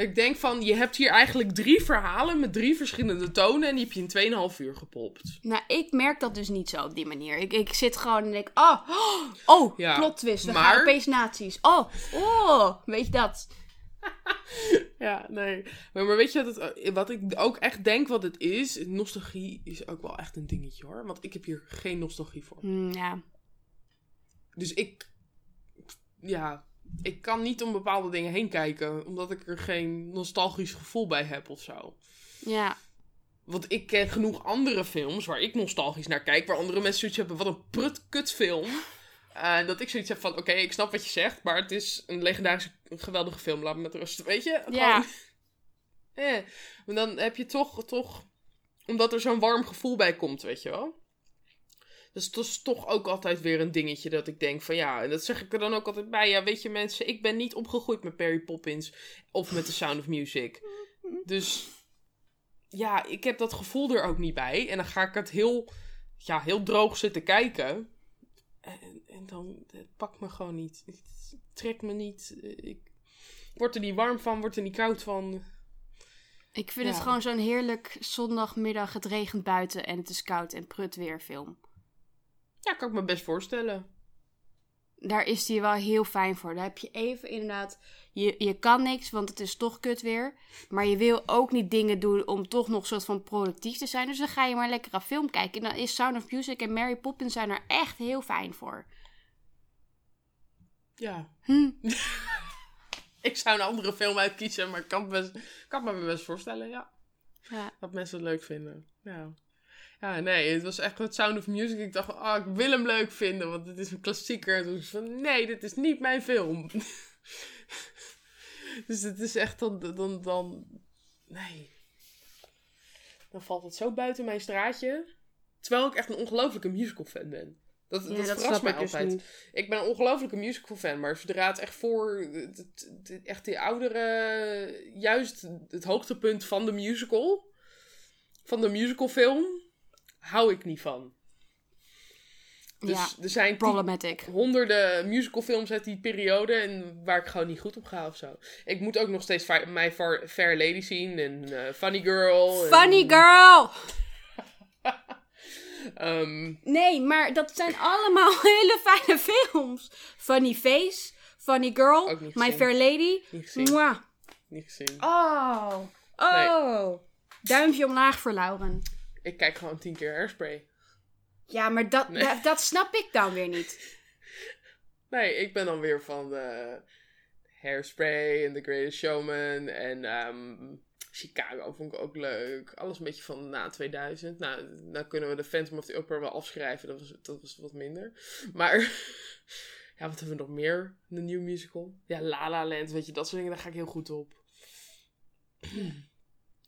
Ik denk van, je hebt hier eigenlijk drie verhalen met drie verschillende tonen en die heb je in 2,5 uur gepopt. Nou, ik merk dat dus niet zo op die manier. Ik, ik zit gewoon en denk, oh, oh, Ja, plot twist. We maar- gaan opeens nazi's. Oh, oh, weet je dat? Ja, nee. Maar, maar weet je wat, het, wat ik ook echt denk wat het is? Nostalgie is ook wel echt een dingetje hoor. Want ik heb hier geen nostalgie voor. Hmm, ja. Dus ik, ja, ik kan niet om bepaalde dingen heen kijken. Omdat ik er geen nostalgisch gevoel bij heb of zo. Ja. Want ik ken genoeg andere films waar ik nostalgisch naar kijk. Waar andere mensen zoiets hebben, wat een prut kutfilm. En dat ik zoiets heb van, oké, ik snap wat je zegt. Maar het is een legendarische, een geweldige film. Laat me met rust, weet je? Ja. Eh, maar dan heb je toch, toch, omdat er zo'n warm gevoel bij komt, weet je wel. Dus dat is toch ook altijd weer een dingetje dat ik denk van ja, en dat zeg ik er dan ook altijd bij. Ja, weet je mensen, ik ben niet opgegroeid met Perry Poppins of met The Sound of Music. Dus ja, ik heb dat gevoel er ook niet bij. En dan ga ik het heel, ja, heel droog zitten kijken. En, en dan, het pakt me gewoon niet. Het trekt me niet. Ik word er niet warm van, word er niet koud van. Ik vind Ja. het gewoon zo'n heerlijk zondagmiddag. Het regent buiten en het is koud en prut weer film. Ja, kan ik me best voorstellen. Daar is die wel heel fijn voor. Daar heb je even inderdaad... Je, je kan niks, want het is toch kut weer. Maar je wil ook niet dingen doen om toch nog soort van productief te zijn. Dus dan ga je maar lekker een film kijken. En dan is Sound of Music en Mary Poppins zijn er echt heel fijn voor. Ja. Hm. Ik zou een andere film uitkiezen, maar ik kan, best, kan me best voorstellen, ja. Ja. Dat mensen het leuk vinden. Ja. Ja, nee, het was echt met Sound of Music. Ik dacht, oh, ik wil hem leuk vinden, want het is een klassieker. En toen ik van, nee, dit is niet mijn film. dus het is echt dan, dan, dan, nee. Dan valt het zo buiten mijn straatje. Terwijl ik echt een ongelofelijke musical fan ben. Dat, dat, verrast mij altijd. Ik ben een ongelofelijke musical fan, maar zodra het echt voor het, het- het- echt die oudere, juist het hoogtepunt van de musical, van de musicalfilm, hou ik niet van. Dus Ja, er zijn Problematic. honderden musicalfilms uit die periode en waar ik gewoon niet goed op ga of zo. Ik moet ook nog steeds Fi- My Far, Fair Lady zien en eh, Funny Girl. en, Funny girl! ehm, Nee, maar dat zijn allemaal hele fijne films. Funny Face, Funny Girl, My gezien. Fair Lady. niet gezien. Mwah. Niet gezien. Oh, oh. Duimpje omlaag voor Lauren. Ik kijk gewoon tien keer Hairspray. Ja, maar dat, Nee. dat, dat snap ik dan weer niet. Nee, ik ben dan weer van eh Hairspray en The Greatest Showman en ehm, Chicago vond ik ook leuk. Alles een beetje van na 2000. Nou, nou kunnen we de Phantom of the Opera wel afschrijven. Dat was, dat was wat minder. Maar ja, wat hebben we nog meer? De nieuwe musical. Ja, La La Land, weet je, dat soort dingen, daar ga ik heel goed op.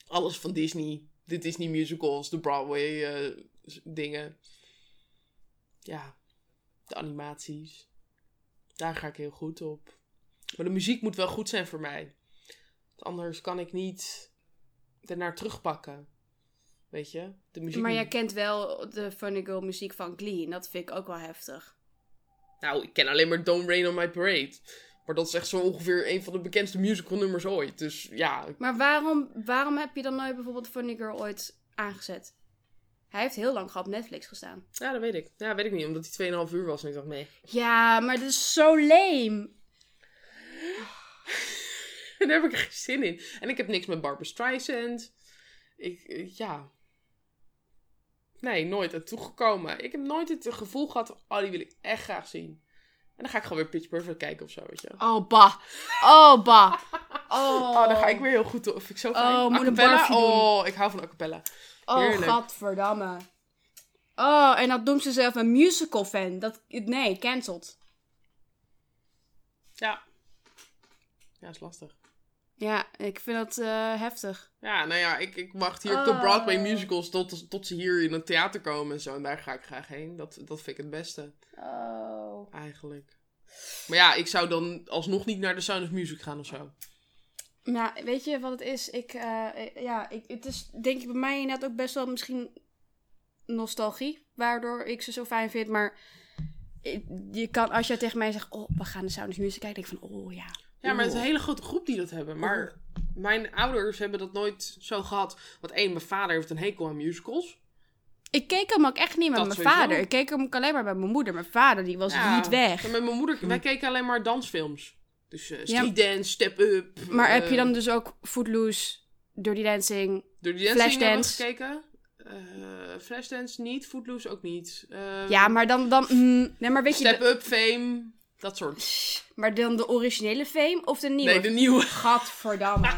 Alles van Disney. De Disney musicals, de Broadway eh, dingen. Ja, de animaties. Daar ga ik heel goed op. Maar de muziek moet wel goed zijn voor mij. Want Anders kan ik niet ernaar terugpakken. Weet je? De muziek Maar jij kent wel de Funny Girl muziek van Glee. En dat vind ik ook wel heftig. Nou, ik ken alleen maar Don't Rain on My Parade. Maar dat is echt zo ongeveer een van de bekendste musical nummers ooit. Dus ja, Maar waarom, waarom heb je dan nooit bijvoorbeeld Funny Girl ooit aangezet? Hij heeft heel lang gehad op Netflix gestaan. Ja, dat weet ik. Ja, weet ik niet, omdat hij 2,5 uur was. En ik dacht, nee. Ja, maar dat is zo lame. Daar heb ik geen zin in. En ik heb niks met Barbara Streisand. Ik, eh, ja. Nee, nooit aan toegekomen. Ik heb nooit het gevoel gehad, oh, die wil ik echt graag zien. En dan ga ik gewoon weer Pitch Perfect kijken of zo, weet je. Oh, bah. Oh, bah. Oh, Oh, dan ga ik weer heel goed. Vind ik zo fijn. Oh, Acapella? Oh, ik hou van a cappella. Oh, heerlijk. gadverdamme. Oh, en dan noemt ze zelf een musical fan. Dat, nee, cancelled. Ja. Ja, is lastig. Ja, ik vind dat eh, heftig. Ja, nou ja, ik, ik wacht hier op Oh. de Broadway musicals tot, tot ze hier in het theater komen en zo. En daar ga ik graag heen. Dat, dat vind ik het beste, Oh. eigenlijk. Maar ja, ik zou dan alsnog niet naar de Sound of Music gaan of zo. Nou, weet je wat het is? Ik, eh, eh, ja, ik, het is denk ik bij mij inderdaad ook best wel misschien nostalgie. Waardoor ik ze zo fijn vind. Maar je kan, als jij tegen mij zegt, oh, we gaan de Sound of Music kijken. denk ik van, oh ja. Ja, maar het is een hele grote groep die dat hebben. Maar mijn ouders hebben dat nooit zo gehad. Want één, mijn vader heeft een hekel aan musicals. Ik keek hem ook echt niet met Dat mijn vader. Ik keek hem ook alleen maar bij mijn moeder. Mijn vader, die was Ja, niet weg. Met mijn moeder, wij keken alleen maar dansfilms. Dus eh, Ja. Street Dance, Step Up. Maar eh, heb je dan dus ook Footloose, Dirty Dancing? Flashdance? gekeken? Eh Flashdance niet, Footloose ook niet. Eh, Ja, maar dan... dan mm, nee, maar weet je... Step Up, Fame, dat soort. maar dan de originele Fame of de nieuwe? Nee, de nieuwe. Gadverdamme.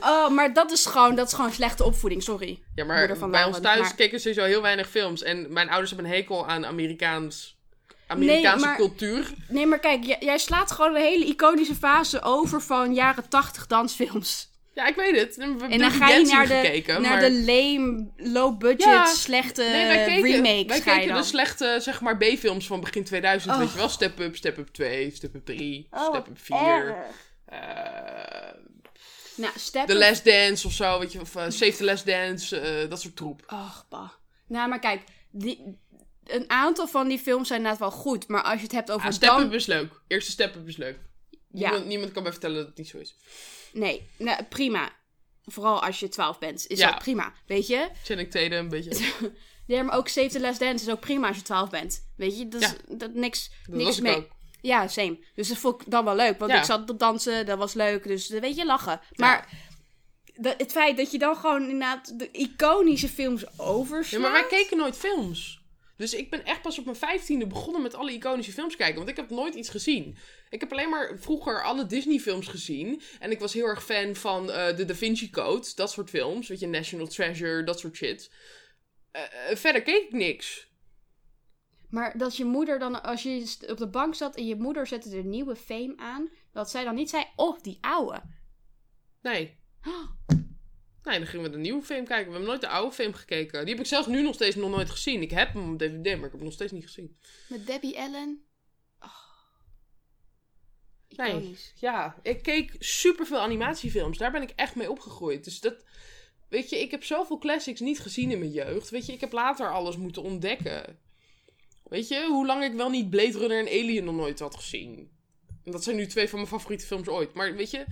Oh, maar dat is gewoon, dat is gewoon slechte opvoeding, sorry. Ja, maar van bij ons thuis maar- keken sowieso heel weinig films. En mijn ouders hebben een hekel aan Amerikaans, Amerikaanse maar- cultuur. Nee, maar kijk, jij slaat gewoon een hele iconische fase over van jaren 80 dansfilms. Ja, ik weet het. We En dan ga je naar de, gekeken, naar maar... de lame, low budget, Ja. slechte Nee, wij keken, remakes wij keken dan. de slechte, zeg maar, B-films van begin 2000. Oh. Weet je wel? Step Up, Step Up 2, Step Up 3, Oh, Step Up 4. erg. Nou, Step The Last Dance of zo, weet je. Of eh, Save the Last Dance, eh, dat soort troep. Och, bah. Nou, maar kijk, die, een aantal van die films zijn inderdaad wel goed. Maar als je het hebt over Ah, Step. Up is leuk. Eerste Step Up is leuk. Ja. Niemand, niemand kan mij vertellen dat het niet zo is. Nee, nou, prima. Vooral als je 12 bent, is Ja. dat prima. Weet je? Channing Tatum, een beetje. Ja, maar ook Save the Last Dance is ook prima als je 12 bent. Weet je? Dat is dat, niks, Dat niks mee. ook. Ja, same. Dus dat vond ik dan wel leuk. Want Ja. ik zat te dansen, dat was leuk. Dus eh, weet je, lachen. Maar het feit dat je dan gewoon inderdaad de iconische films Ja, overslaat... maar wij keken nooit films. Dus ik ben echt pas op mijn vijftiende begonnen met alle iconische films kijken. Want ik heb nooit iets gezien. Ik heb alleen maar vroeger alle Disney-films gezien. En ik was heel erg fan van eh, de Da Vinci Code. Dat soort films. Weet je, National Treasure, dat soort shit. Eh, verder keek ik niks. Maar dat je moeder dan, als je op de bank zat en je moeder zette de nieuwe fame aan, dat zij dan niet zei, oh, die oude. Nee. Nee, dan gingen we de nieuwe film kijken. We hebben nooit de oude film gekeken. Die heb ik zelfs nu nog steeds nog nooit gezien. Ik heb hem op DVD, maar ik heb hem nog steeds niet gezien. Met Debbie Allen. Oh. Nee. Ja, ik keek superveel animatiefilms. Daar ben ik echt mee opgegroeid. Dus dat... Weet je, ik heb zoveel classics niet gezien in mijn jeugd. Weet je, ik heb later alles moeten ontdekken. Weet je, hoe lang ik wel niet Blade Runner en Alien nog nooit had gezien. En dat zijn nu twee van mijn favoriete films ooit. Maar weet je,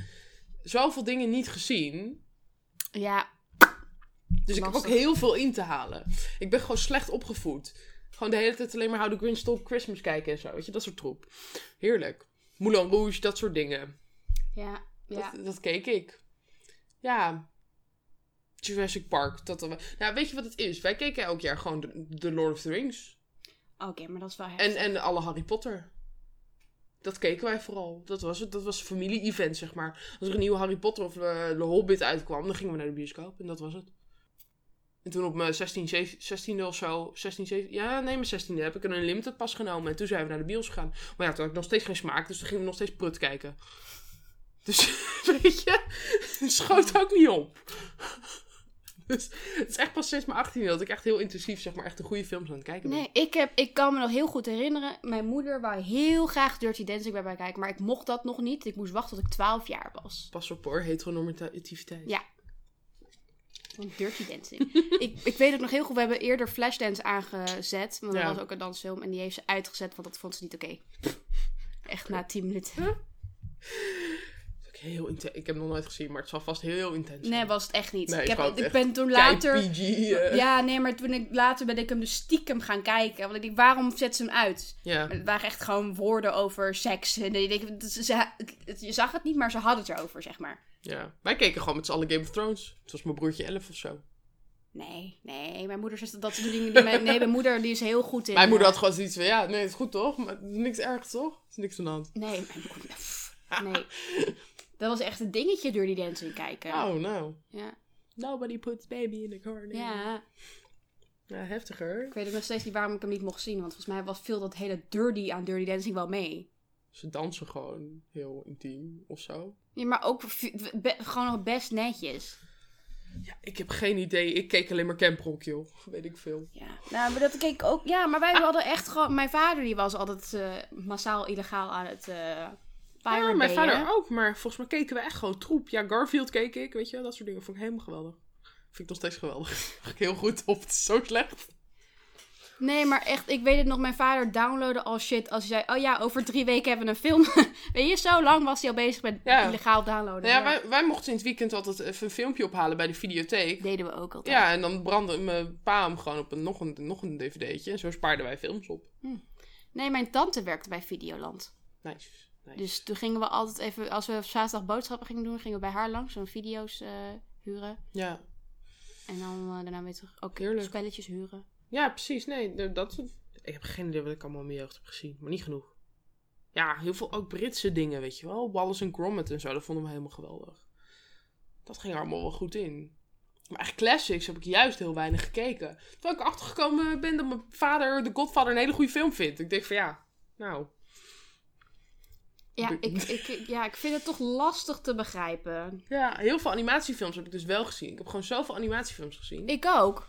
zoveel dingen niet gezien. Ja, Dus ik heb ook heel veel in te halen. Ik ben gewoon slecht opgevoed. Gewoon de hele tijd alleen maar How the Grinch Stole Christmas kijken en zo. Weet je, dat soort troep. Heerlijk. Moulin Rouge, dat soort dingen. ja, ja. Dat, dat keek ik. Ja. Jurassic Park. Dat, nou, weet je wat het is? Wij keken elk jaar gewoon de, de Lord of the Rings. Oké, maar dat is wel heftig. En, en alle Harry Potter. Dat keken wij vooral. Dat was het. Dat was een familie-event, zeg maar. Als er een nieuwe Harry Potter of de, de Hobbit uitkwam, dan gingen we naar de bioscoop. En dat was het. En toen op mijn 16, 16e of zo, 16, 17, ja, nee, mijn 16e heb ik een Unlimited pas genomen. En toen zijn we naar de bios gegaan. Maar ja, toen had ik nog steeds geen smaak, dus toen gingen we nog steeds prut kijken. Dus, weet je, het schoot ook niet op. Dus het is echt pas sinds mijn 18e dat ik echt heel intensief, zeg maar, echt de goede films aan het kijken ben. Nee, ik, heb, ik kan me nog heel goed herinneren. Mijn moeder wou heel graag Dirty Dancing bij mij kijken. Maar ik mocht dat nog niet. Ik moest wachten tot ik 12 jaar was. Pas op hoor, heteronormativiteit. Ja. Dirty Dancing. ik, ik weet het nog heel goed. We hebben eerder Flashdance aangezet. Want dat Ja. was ook een dansfilm. En die heeft ze uitgezet, want dat vond ze niet oké. Echt na 10 minuten. Heel intens. Ik heb nog nooit gezien, maar het zal vast heel intens zijn. Nee, was het echt niet. Nee, ik, heb, ik ben toen later... PG. eh. Ja, nee, maar toen ik, later ben ik hem dus stiekem gaan kijken. Want ik denk, waarom zet ze hem uit? ja. Maar Het waren echt gewoon woorden over seks. En ik denk, ze, je zag het niet, maar ze hadden het erover, zeg maar. Ja. Wij keken gewoon met z'n allen Game of Thrones. Het was mijn broertje 11 of zo. Nee, nee, mijn moeder zegt dat soort dingen. Die, mijn, nee, mijn moeder die is heel goed in. Mijn moeder eh, had gewoon zoiets van, ja, nee, het is goed toch? Maar het is niks ergs toch? Het is niks aan de hand. Nee, mijn moeder. nee. Dat was echt een dingetje door die dancing kijken. Oh, nou. Ja. Nobody puts baby in the corner. ja, Ja, heftiger. ik weet ook nog steeds niet waarom ik hem niet mocht zien. Want volgens mij was veel dat hele dirty aan dirty dancing wel mee. Ze dansen gewoon heel intiem of zo. Ja, maar ook gewoon nog best netjes. Ja, ik heb geen idee. Ik keek alleen maar Camp Rock, joh. Weet ik veel. Ja, nou, maar dat keek ik ook. Ja, maar wij hadden echt gewoon. Mijn vader die was altijd eh, massaal illegaal aan het. Ja, mijn vader ook. Maar volgens mij keken we echt gewoon troep. Ja, Garfield keek ik, weet je wel. Dat soort dingen vond ik helemaal geweldig. Vind ik nog steeds geweldig. Ga ik heel goed op. Het is zo slecht. Nee, maar echt, ik weet het nog. Mijn vader downloadde al shit als hij zei: Oh ja, over drie weken hebben we een film. weet je, zo lang was hij al bezig met Ja. illegaal downloaden. Nou ja, wij, wij mochten in het weekend altijd even een filmpje ophalen bij de videotheek. deden we ook altijd. Ja, en dan brandde mijn pa hem gewoon op een, nog, een, nog een dvd'tje. En zo spaarden wij films op. Nee, mijn tante werkte bij Videoland. Nice. Dus toen gingen we altijd even, als we op zaterdag boodschappen gingen doen, gingen we bij haar langs, zo'n video's eh, huren. Ja. En dan eh, daarna weer terug ook Heerlijk. spelletjes huren. ja, precies. Nee, de- dat... Ik heb geen idee wat ik allemaal in mijn jeugd heb gezien. Maar niet genoeg. Ja, heel veel ook Britse dingen, weet je wel. Wallace en Gromit en zo. Dat vonden we helemaal geweldig. Dat ging allemaal wel goed in. Maar echt classics heb ik juist heel weinig gekeken. Terwijl ik achtergekomen ben dat mijn vader The Godfather een hele goede film vindt. Ik denk van ja, nou... Ja ik, ik, ja, ik vind het toch lastig te begrijpen. Ja, heel veel animatiefilms heb ik dus wel gezien. Ik heb gewoon zoveel animatiefilms gezien. Ik ook.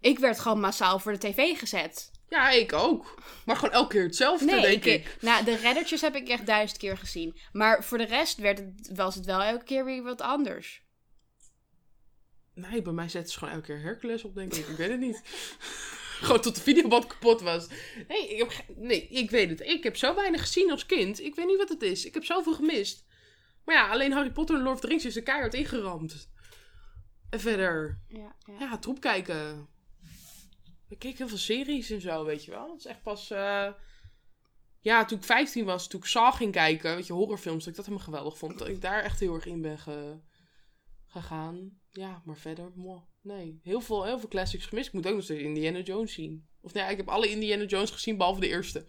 Ik werd gewoon massaal voor de tv gezet. Ja, ik ook. Maar gewoon elke keer hetzelfde, Nee, denk ik, ik. nou, de reddertjes heb ik echt duizend keer gezien. Maar voor de rest werd het, was het wel elke keer weer wat anders. Nee, bij mij zetten ze gewoon elke keer Hercules op, denk ik. Ik weet het niet. gewoon tot de videoband kapot was. Nee ik, heb nee, ik weet het. Ik heb zo weinig gezien als kind. Ik weet niet wat het is. Ik heb zoveel gemist. Maar ja, alleen Harry Potter en Lord of the Rings is er keihard ingeramd. En verder, Ja, ja. ja, troep kijken. Ik keek heel veel series en zo, weet je wel. Het is echt pas... eh, Ja, toen ik 15 was, toen ik Saw ging kijken, weet je, horrorfilms, dat ik dat helemaal geweldig vond. Dat ik daar echt heel erg in ben ge- gegaan. Ja, maar verder, moh, nee. Heel veel, heel veel classics gemist. Ik moet ook nog steeds Indiana Jones zien. Of nee, ik heb alle Indiana Jones gezien, behalve de eerste.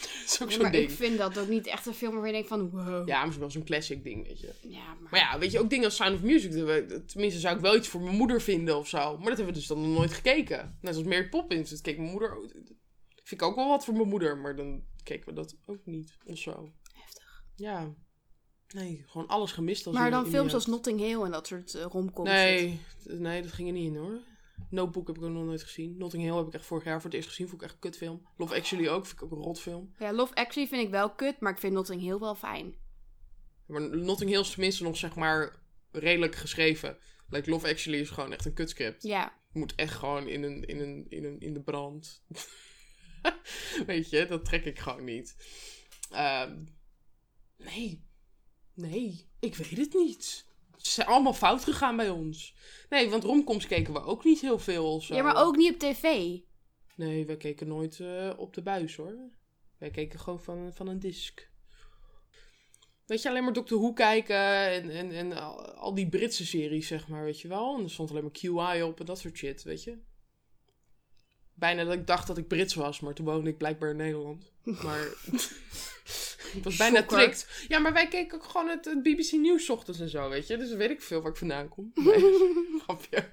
dat is ook zo'n maar ding. ik vind dat ook niet echt een film waar je denkt van wow. Ja, maar het is wel zo'n classic ding, weet je. Ja, maar... Maar ja, weet je, ook dingen als Sound of Music. Tenminste, zou ik wel iets voor mijn moeder vinden of zo. Maar dat hebben we dus dan nog nooit gekeken. Net als Mary Poppins. Dat keek mijn moeder Vind ik ook wel wat voor mijn moeder. Maar dan keken we dat ook niet of zo. Heftig. Ja. Nee, gewoon alles gemist. Als Maar dan films als. Notting Hill en dat soort uh, romcoms. Nee, nee, dat ging er niet in hoor. Notebook heb ik ook nog nooit gezien. Notting Hill heb ik echt vorig jaar voor het eerst gezien. Vond ik echt een kutfilm. Love Actually ook. Vind ik ook een rotfilm. Ja, Love Actually vind ik wel kut, maar ik vind Notting Hill wel fijn. Maar Notting Hill is tenminste nog zeg maar redelijk geschreven. Like Love Actually is gewoon echt een kutscript. Ja. moet echt gewoon in, een, in, een, in, een, in de brand. Weet je, dat trek ik gewoon niet. Ehm, nee. Nee, ik weet het niet. Ze zijn allemaal fout gegaan bij ons. Nee, want romcoms keken we ook niet heel veel of zo. ja, maar ook niet op tv. Nee, wij keken nooit eh, op de buis hoor. Wij keken gewoon van, van een disc. Weet je, alleen maar Doctor Who kijken en, en, en al, al die Britse series, zeg maar, weet je wel. En er stond alleen maar QI op en dat soort shit, weet je. Bijna dat ik dacht dat ik Brits was, maar toen woonde ik blijkbaar in Nederland. Maar ik was bijna Shocker. tricked. Ja, maar wij keken ook gewoon het, het BBC Nieuws 's ochtends en zo, weet je. Dus weet ik veel waar ik vandaan kom. Nee, grapje.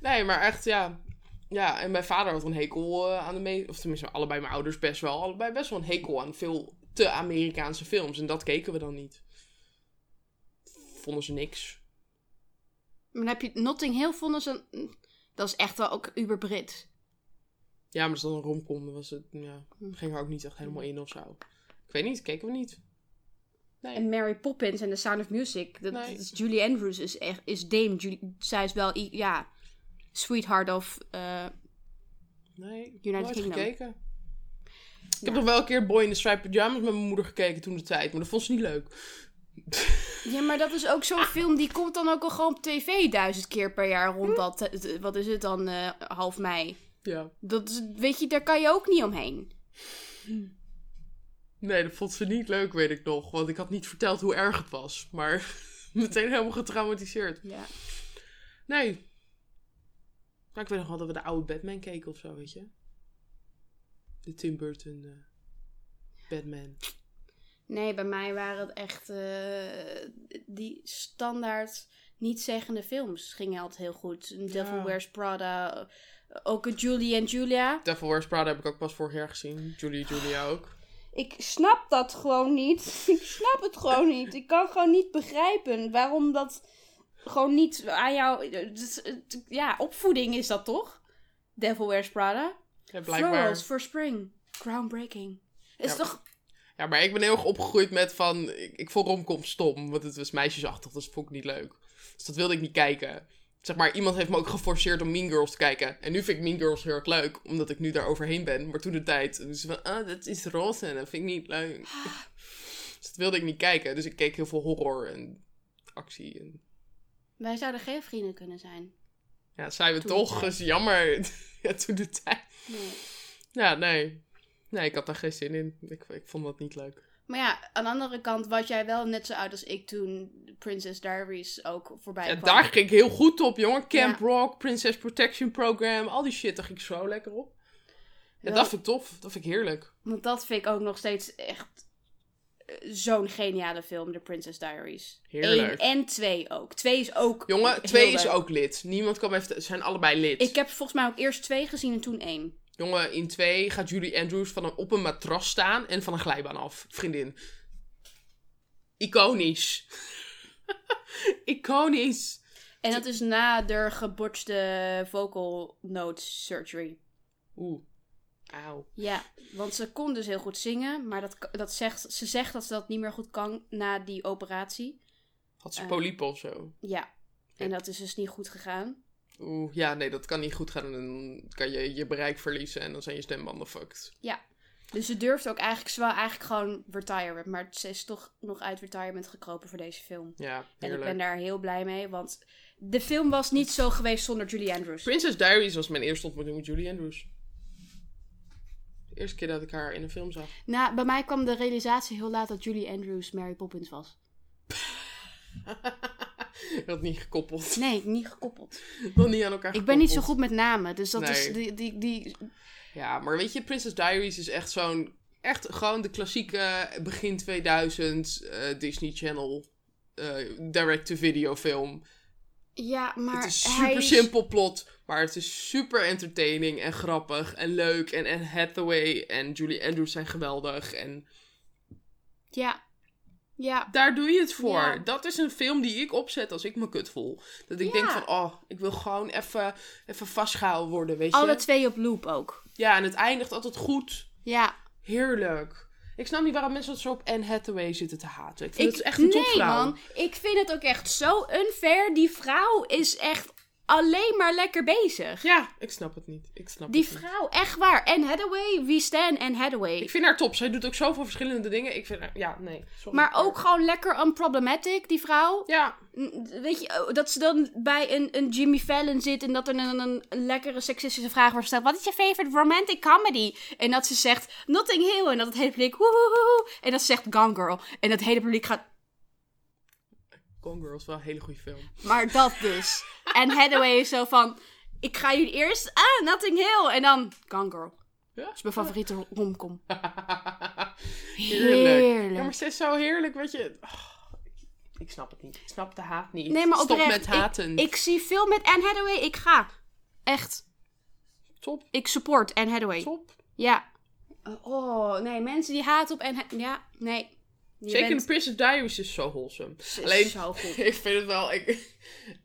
Nee, maar echt, ja. Ja, en mijn vader had een hekel eh, aan de meeste... Of tenminste, allebei mijn ouders best wel. Allebei best wel een hekel aan veel te Amerikaanse films. En dat keken we dan niet. Vonden ze niks. Maar dan heb je Notting Hill vonden ze... Dat is echt wel ook uber Brit. Ja, maar dat een romcom, dan was het... Ja, ging er ook niet echt helemaal in of zo. Ik weet niet, keken we niet. Nee. En Mary Poppins en The Sound of Music. Dat, Nee. is Julie Andrews is, echt, is Dame. Julie, zij is wel, ja, sweetheart of... eh, Nee, United nooit Kingdom. gekeken. Ik heb nog wel een keer Boy in the Striped Pyjamas met mijn moeder gekeken toen de tijd. Maar dat vond ze niet leuk. Ja, maar dat is ook zo'n film, die komt dan ook al gewoon op tv duizend keer per jaar rond dat, eh, wat is het dan, eh, half mei. Ja. Dat is, weet je, daar kan je ook niet omheen. Nee, dat vond ze niet leuk, weet ik nog. Want ik had niet verteld hoe erg het was. Maar meteen helemaal getraumatiseerd. Ja. Nee. Maar ik weet nog wel dat we de oude Batman keken of zo, weet je. De Tim Burton eh, Batman. Nee, bij mij waren het echt eh, die standaard niet-zeggende films. Gingen altijd heel goed. Devil Ja. Wears Prada. eh, Ook een Julie en Julia. Devil Wears Prada heb ik ook pas vorig jaar gezien. Julie Julia ook. Ik snap dat gewoon niet. Ik snap het gewoon niet. Ik kan gewoon niet begrijpen waarom dat gewoon niet aan jou... het- Ja, opvoeding is dat toch? Devil Wears Prada. Ja, blijkbaar. Florals for Spring. Groundbreaking. Is Ja. toch... Ja, maar ik ben heel erg opgegroeid met van... Ik, ik vond romcom stom, want het was meisjesachtig. Dus dat vond ik niet leuk. Dus dat wilde ik niet kijken. Zeg maar, iemand heeft me ook geforceerd om Mean Girls te kijken. En nu vind ik Mean Girls heel erg leuk, omdat ik nu daar overheen ben. Maar toen de tijd, dus van, ah, dat is roze en dat vind ik niet leuk. dus dat wilde ik niet kijken. Dus ik keek heel veel horror en actie. En... Wij zouden geen vrienden kunnen zijn. Ja, dat zijn we Toen toch. Dat is jammer. ja, toen de tijd. Nee. Ja, nee. Nee, ik had daar geen zin in. Ik, ik vond dat niet leuk. Maar ja, aan de andere kant was jij wel net zo oud als ik toen Princess Diaries ook voorbij Ja, kwam. daar ging ik heel goed op, jongen. Camp Ja. Rock, Princess Protection Program, al die shit, daar ging ik zo lekker op. Ja, Wel- dat vind ik tof. Dat vind ik heerlijk. Want dat vind ik ook nog steeds echt eh, zo'n geniale film, The Princess Diaries. Heerlijk. Eén en twee ook. Twee is ook Jongen, twee is ook lid. Niemand kan even... Ze zijn allebei lid. Ik heb volgens mij ook eerst twee gezien en toen één. Jongen, in twee gaat Julie Andrews van een, op een matras staan en van een glijbaan af. Vriendin. Iconisch. Iconisch. En dat is na de gebotste vocal note surgery. Oeh. Auw. Ja, want ze kon dus heel goed zingen, maar dat, dat zegt, ze zegt dat ze dat niet meer goed kan na die operatie. Had ze Eh. polypen of zo? Ja, en dat is dus niet goed gegaan. Oeh, ja, nee, dat kan niet goed gaan. Dan kan je je bereik verliezen en dan zijn je stembanden fucked. Dus ze durfde ook eigenlijk, ze eigenlijk gewoon retiren. Maar ze is toch nog uit retirement gekropen voor deze film. Ja, En ik ben daar heel blij mee, want de film was niet zo geweest zonder Julie Andrews. Princess Diaries was mijn eerste ontmoeting met Julie Andrews. De eerste keer dat ik haar in een film zag. Nou, bij mij kwam de realisatie heel laat dat Julie Andrews Mary Poppins was. Had niet gekoppeld. Nee, niet gekoppeld. Nog niet aan elkaar Ik ben niet zo gekoppeld. goed met namen, dus dat is die, die, die... Ja, maar weet je, Princess Diaries is echt zo'n... Echt gewoon de klassieke begin 2000 eh, Disney Channel eh, direct-to-video film. Ja, maar het is super simpel plot, maar het is super entertaining en grappig en leuk. En Anne Hathaway en Julie Andrews zijn geweldig. En Ja. Ja. daar doe je het voor. Ja. Dat is een film die ik opzet als ik me kut voel. Dat ik Ja. denk van, oh, ik wil gewoon even, even vastgehouden worden, weet je. Alle twee op loop ook. Ja, en het eindigt altijd goed. Ja. Heerlijk. Ik snap niet waarom mensen het zo op Anne Hathaway zitten te haten. Ik vind Ik, het echt een nee, topvrouw. man. Ik vind het ook echt zo unfair. Die vrouw is echt alleen maar lekker bezig. Ja, ik snap het niet. Ik snap Die het niet. vrouw, echt waar. Anne Hathaway, wie stan Anne Hathaway. Ik vind haar top. Zij doet ook zoveel verschillende dingen. Ik vind haar... Ja, nee. Sorry. Maar ook gewoon lekker unproblematic, die vrouw. Ja, Weet je, dat ze dan bij een, een Jimmy Fallon zit en dat er een, een, een lekkere seksistische vraag wordt gesteld. Wat is je favorite romantic comedy? En dat ze zegt Notting Hill en dat het hele publiek woehoehoe. En dat ze zegt Gone Girl. En dat hele publiek gaat, Gone Girl is wel een hele goede film. maar dat dus. En Hathaway is zo van, ik ga jullie eerst, ah, Notting Hill. En dan Gone Girl. Ja? Dat is mijn favoriete romcom. heerlijk. Heerlijk. Ja, maar ze is zo heerlijk, weet je. Oh, ik, snap het niet. Ik snap de haat niet. Nee, maar Stop oprecht. met haten. Ik, ik zie veel met Anne Hathaway, ik ga. Echt. Top, Ik support Anne Hathaway. top. Ja. Oh, nee, mensen die haten op en Ja, nee. Zeker bent- de Princess Diaries is zo wholesome. Is Alleen, zo goed. ik vind het wel... Ik,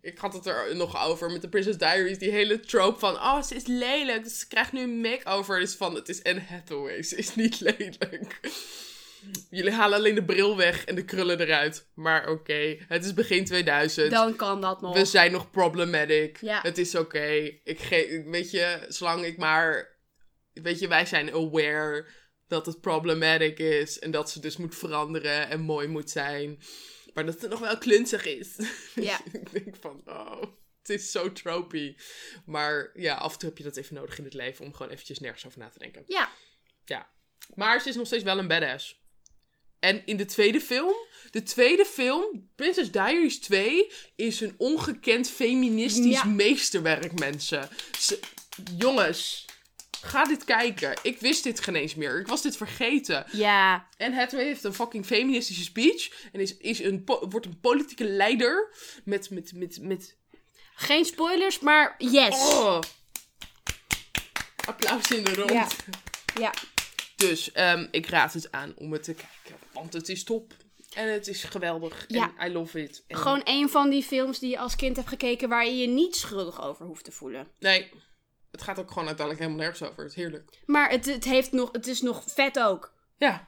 ik had het er nog over met de Princess Diaries. Die hele trope van... Oh, ze is lelijk. Dus ze krijgt nu een make-over. Is van... Het is Anne Hathaway. Ze is niet lelijk. Jullie halen alleen de bril weg en de krullen eruit. Maar oké. Het is begin 2000. Dan kan dat nog. We zijn nog problematic. Ja. Het is oké. Ik ge- Weet je, zolang ik maar... Weet je, wij zijn aware dat het problematic is en dat ze dus moet veranderen en mooi moet zijn. Maar dat het nog wel klunzig is. Ja. ik denk van, oh, het is zo tropey. Maar ja, af en toe heb je dat even nodig in het leven om gewoon eventjes nergens over na te denken. Ja. Ja. Maar ze is nog steeds wel een badass. En in de tweede film, de tweede film, Princess Diaries 2, is een ongekend feministisch Ja. meesterwerk, mensen. Ze- jongens, ga dit kijken. Ik wist dit geen eens meer. Ik was dit vergeten. Ja. En Hathaway heeft een fucking feministische speech. En is, is een, wordt een politieke leider. Met, met, met, met... Geen spoilers, maar yes. Oh! Applaus in de rond. Ja. Ja. Dus ehm, ik raad het aan om het te kijken. Want het is top. En het is geweldig. Ja. En I love it. En- Gewoon een van die films die je als kind hebt gekeken waar je je niet schuldig over hoeft te voelen. Nee, het gaat ook gewoon uiteindelijk helemaal nergens over. Het is heerlijk. Maar het, het, heeft nog, het is nog vet ook. Ja.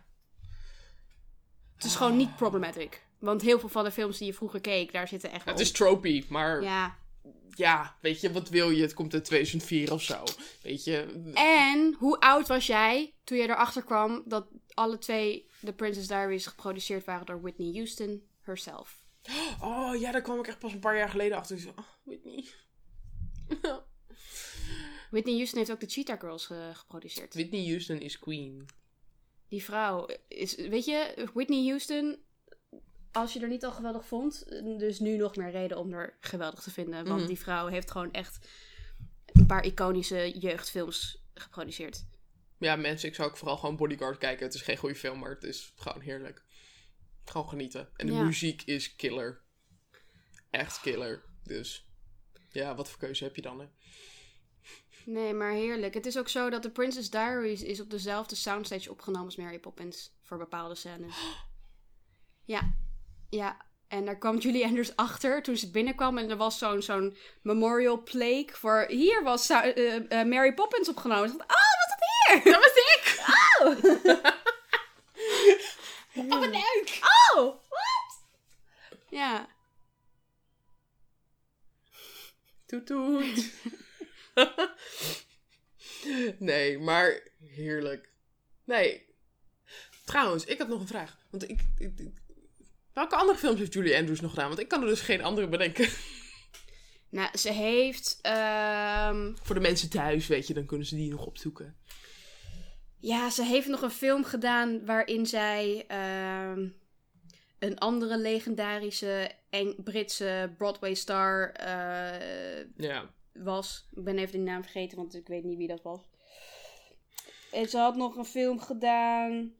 Het is gewoon niet problematic. Want heel veel van de films die je vroeger keek, daar zitten echt Het is tropey, maar ja. Ja. weet je, wat wil je? Het komt uit 2004 of zo. Weet je. En hoe oud was jij toen je erachter kwam dat alle twee The Princess Diaries geproduceerd waren door Whitney Houston herself? Oh ja, daar kwam ik echt pas een paar jaar geleden achter. Ik zo, Oh, Whitney. Whitney Houston heeft ook de Cheetah Girls eh, geproduceerd. Whitney Houston is queen. Die vrouw is, weet je, Whitney Houston, als je er niet al geweldig vond, dus nu nog meer reden om er geweldig te vinden. Want Mhm. die vrouw heeft gewoon echt een paar iconische jeugdfilms geproduceerd. Ja, mensen, ik zou ook vooral gewoon Bodyguard kijken. Het is geen goede film, maar het is gewoon heerlijk. Gewoon genieten. En de Ja. muziek is killer. Echt killer. Dus ja, wat voor keuze heb je dan, hè? Nee, maar heerlijk. Het is ook zo dat The Princess Diaries is op dezelfde soundstage opgenomen als Mary Poppins. Voor bepaalde scènes. Ja. Ja. En daar kwam Julie Andrews achter toen ze binnenkwam. En er was zo'n zo'n memorial plaque voor... Hier was eh, eh, Mary Poppins opgenomen. Ze dacht, oh, wat is dat hier? Dat was ik! Oh! wat leuk! Oh, wat? Ja. Toet toet. nee, maar heerlijk. Nee. Trouwens, ik had nog een vraag. Want ik, ik- ik- welke andere films heeft Julie Andrews nog gedaan? Want ik kan er dus geen andere bedenken. Nou, ze heeft... ehm, Voor de mensen thuis, weet je, dan kunnen ze die nog opzoeken. Ja, ze heeft nog een film gedaan waarin zij ehm, een andere legendarische Eng- Britse Broadway-star eh, Ja. Was. Ik ben even de naam vergeten, want ik weet niet wie dat was. En ze had nog een film gedaan.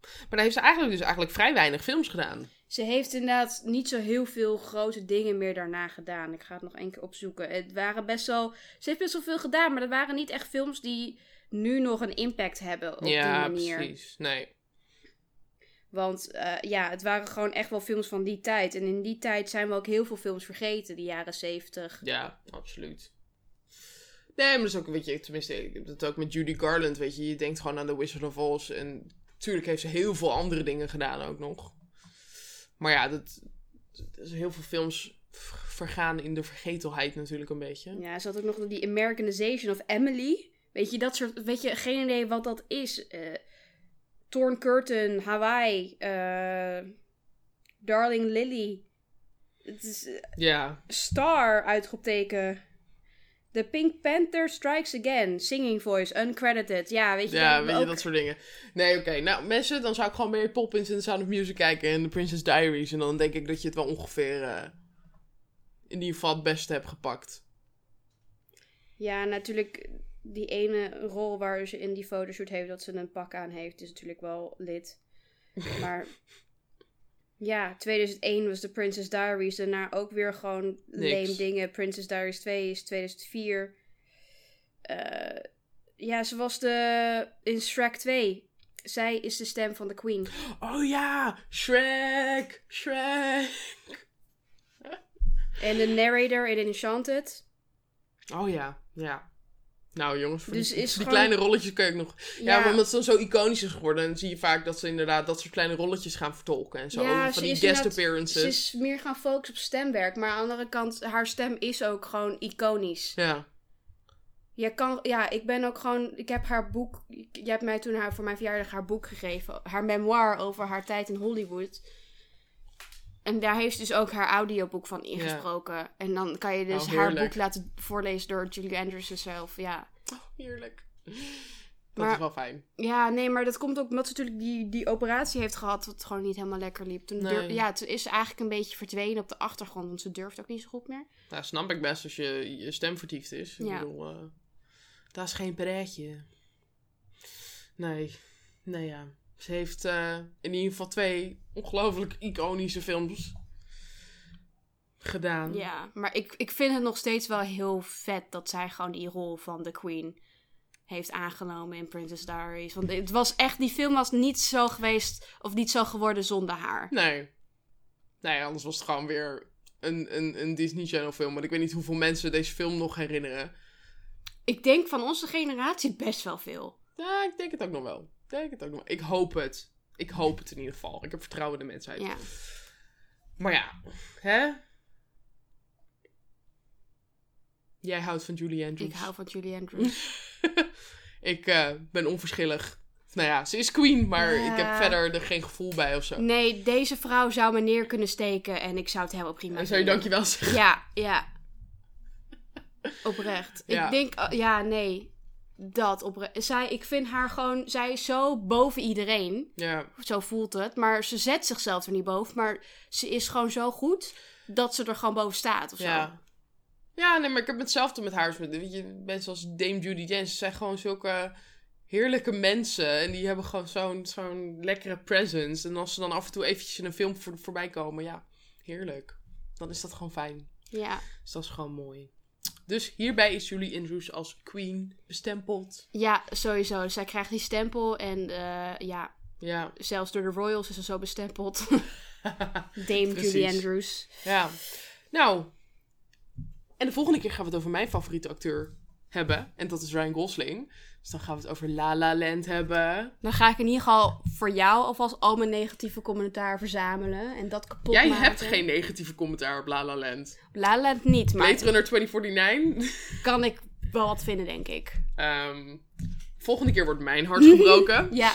Maar dan heeft ze eigenlijk dus eigenlijk vrij weinig films gedaan. Ze heeft inderdaad niet zo heel veel grote dingen meer daarna gedaan. Ik ga het nog één keer opzoeken. Het waren best wel. Ze heeft best wel veel gedaan, maar dat waren niet echt films die nu nog een impact hebben op ja, die manier. precies. Nee. Want eh, ja, het waren gewoon echt wel films van die tijd. En in die tijd zijn we ook heel veel films vergeten, de jaren zeventig. Ja, absoluut. Nee, maar dat is ook, weet je, tenminste, ik heb dat ook met Judy Garland, weet je. Je denkt gewoon aan The Wizard of Oz. En natuurlijk heeft ze heel veel andere dingen gedaan ook nog. Maar ja, dat, dat is heel veel films vergaan in de vergetelheid natuurlijk een beetje. Ja, ze had ook nog die Americanization of Emily. Weet je, dat soort. Weet je, geen idee wat dat is. Eh Torn Curtain, Hawaii, eh, Darling Lily. Het is eh, Star, uitroepteken. The Pink Panther Strikes Again, Singing Voice, Uncredited. Ja, weet je, ja weet je, ook- dat soort dingen. Nee, oké. Nou, mensen, dan zou ik gewoon Mary Poppins en The Sound of Music kijken en The Princess Diaries. En dan denk ik dat je het wel ongeveer eh, in ieder geval het beste hebt gepakt. Ja, natuurlijk, die ene rol waar ze in die fotoshoot heeft dat ze een pak aan heeft, is natuurlijk wel lid. Maar ja, 2001 was de Princess Diaries. Daarna ook weer gewoon Niks. lame dingen. Princess Diaries 2 is 2004. Eh, ja, ze was de in Shrek 2. Zij is de stem van de Queen. Oh ja, Shrek, Shrek. En de narrator in Enchanted. Oh ja, ja. Nou jongens, voor Dus die, is die gewoon- kleine rolletjes kun je ook nog... Ja, maar omdat het dan zo iconisch is geworden, dan zie je vaak dat ze inderdaad dat soort kleine rolletjes gaan vertolken en zo. Ja, van ze die guest appearances. Ze is meer gaan focussen op stemwerk. Maar aan de andere kant, haar stem is ook gewoon iconisch. Ja. Je kan, ja, ik ben ook gewoon, ik heb haar boek, je hebt mij toen haar, voor mijn verjaardag haar boek gegeven, haar memoir over haar tijd in Hollywood. En daar heeft ze dus ook haar audioboek van ingesproken. En dan kan je dus Oh, haar boek laten voorlezen door Julie Andrews zelf, ja. Oh, heerlijk. Dat Maar- is wel fijn. Ja, nee, maar dat komt ook omdat ze natuurlijk die, die operatie heeft gehad, wat gewoon niet helemaal lekker liep. Toen Nee. ja, toen is ze eigenlijk een beetje verdwenen op de achtergrond, want ze durft ook niet zo goed meer. Nou, snap ik best als je, je stem vertiefd is. Ik Ja. bedoel, eh, dat is geen pretje. Nee. Nee, ja. Ze heeft eh, in ieder geval twee ongelooflijk iconische films gedaan. Ja, maar ik, ik vind het nog steeds wel heel vet dat zij gewoon die rol van de Queen heeft aangenomen in Princess Diaries. Want het was echt, die film was niet zo geweest of niet zo geworden zonder haar. Nee. Nee, anders was het gewoon weer een, een, een Disney Channel film. Want ik weet niet hoeveel mensen deze film nog herinneren. Ik denk van onze generatie best wel veel. Ja, ik denk het ook nog wel. Ik denk het ook nog. Ik hoop het. Ik hoop het in ieder geval. Ik heb vertrouwen in de mensheid. Ja. Maar ja, hè? Jij houdt van Julie Andrews. Ik hou van Julie Andrews. ik eh, ben onverschillig. Nou ja, ze is queen, maar Ja. ik heb verder er geen gevoel bij of zo. Nee, deze vrouw zou me neer kunnen steken en ik zou het helemaal prima En zou je dankjewel zeggen? Ja, ja. Oprecht. Ja. Ik denk, oh, ja, nee. Dat oprecht. Zij, ik vind haar gewoon, zij is zo boven iedereen. Ja, Zo voelt het. Maar ze zet zichzelf er niet boven. Maar ze is gewoon zo goed dat ze er gewoon boven staat of zo. ja. Ja, nee, maar ik heb hetzelfde met haar. Met, weet je, mensen als Dame Judy Dench zijn gewoon zulke heerlijke mensen. En die hebben gewoon zo'n zo'n lekkere presence. En als ze dan af en toe eventjes in een film voor, voorbij komen, ja, heerlijk. Dan is dat gewoon fijn. Ja. Dus dat is gewoon mooi. Dus hierbij is Julie Andrews als queen bestempeld. Ja, sowieso. Zij krijgt die stempel. En eh, ja, Ja. zelfs door de Royals is ze zo bestempeld. Dame. Julie Andrews. Ja. Nou. En de volgende keer gaan we het over mijn favoriete acteur hebben. En dat is Ryan Gosling. Dus dan gaan we het over La La Land hebben. Dan ga ik in ieder geval voor jou alvast al mijn negatieve commentaar verzamelen. En dat kapot Jij maken. hebt geen negatieve commentaar op La La Land. La La Land niet, maar Blade Runner 2049. kan ik wel wat vinden, denk ik. Ehm, volgende keer wordt mijn hart gebroken. Ja.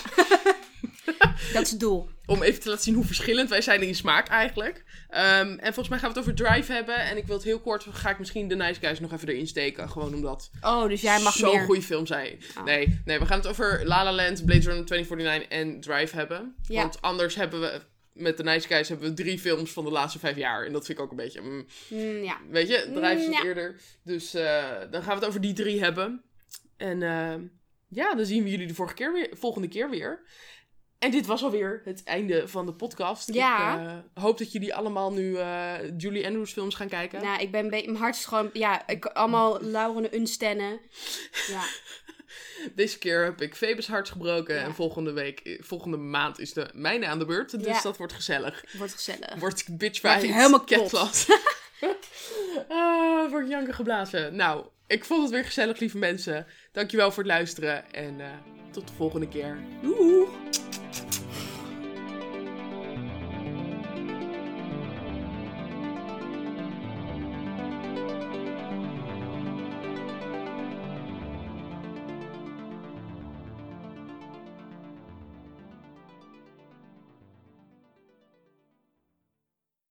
Dat is het doel. Om even te laten zien hoe verschillend wij zijn in smaak eigenlijk. Ehm, en volgens mij gaan we het over Drive hebben. En ik wil het heel kort, ga ik misschien The Nice Guys nog even erin steken. Gewoon omdat Oh, dus jij mag zo'n goede film zijn. Oh. Nee, nee, we gaan het over La La Land, Blade Runner 2049 en Drive hebben. Ja. Want anders hebben we, met The Nice Guys hebben we drie films van de laatste vijf jaar. En dat vind ik ook een beetje, mm, Mm, ja. weet je, Drive is Mm, het ja. eerder. Dus eh, dan gaan we het over die drie hebben. En eh, ja, dan zien we jullie de vorige keer weer, volgende keer weer. En dit was alweer het einde van de podcast. Ja. Ik eh, hoop dat jullie allemaal nu eh, Julie Andrews films gaan kijken. Nou, ik ben. Mijn hart is gewoon... Ja, ik, allemaal Lauren Unstennen. Ja. Deze keer heb ik Febus hart gebroken. Ja. En volgende week, volgende maand is de mijne aan de beurt. Dus Ja. dat wordt gezellig. Wordt gezellig. Wordt bitch Wordt helemaal kapot. catclass. ah, wordt janken geblazen. Nou, ik vond het weer gezellig, lieve mensen. Dankjewel voor het luisteren. En eh, tot de volgende keer. Doeg!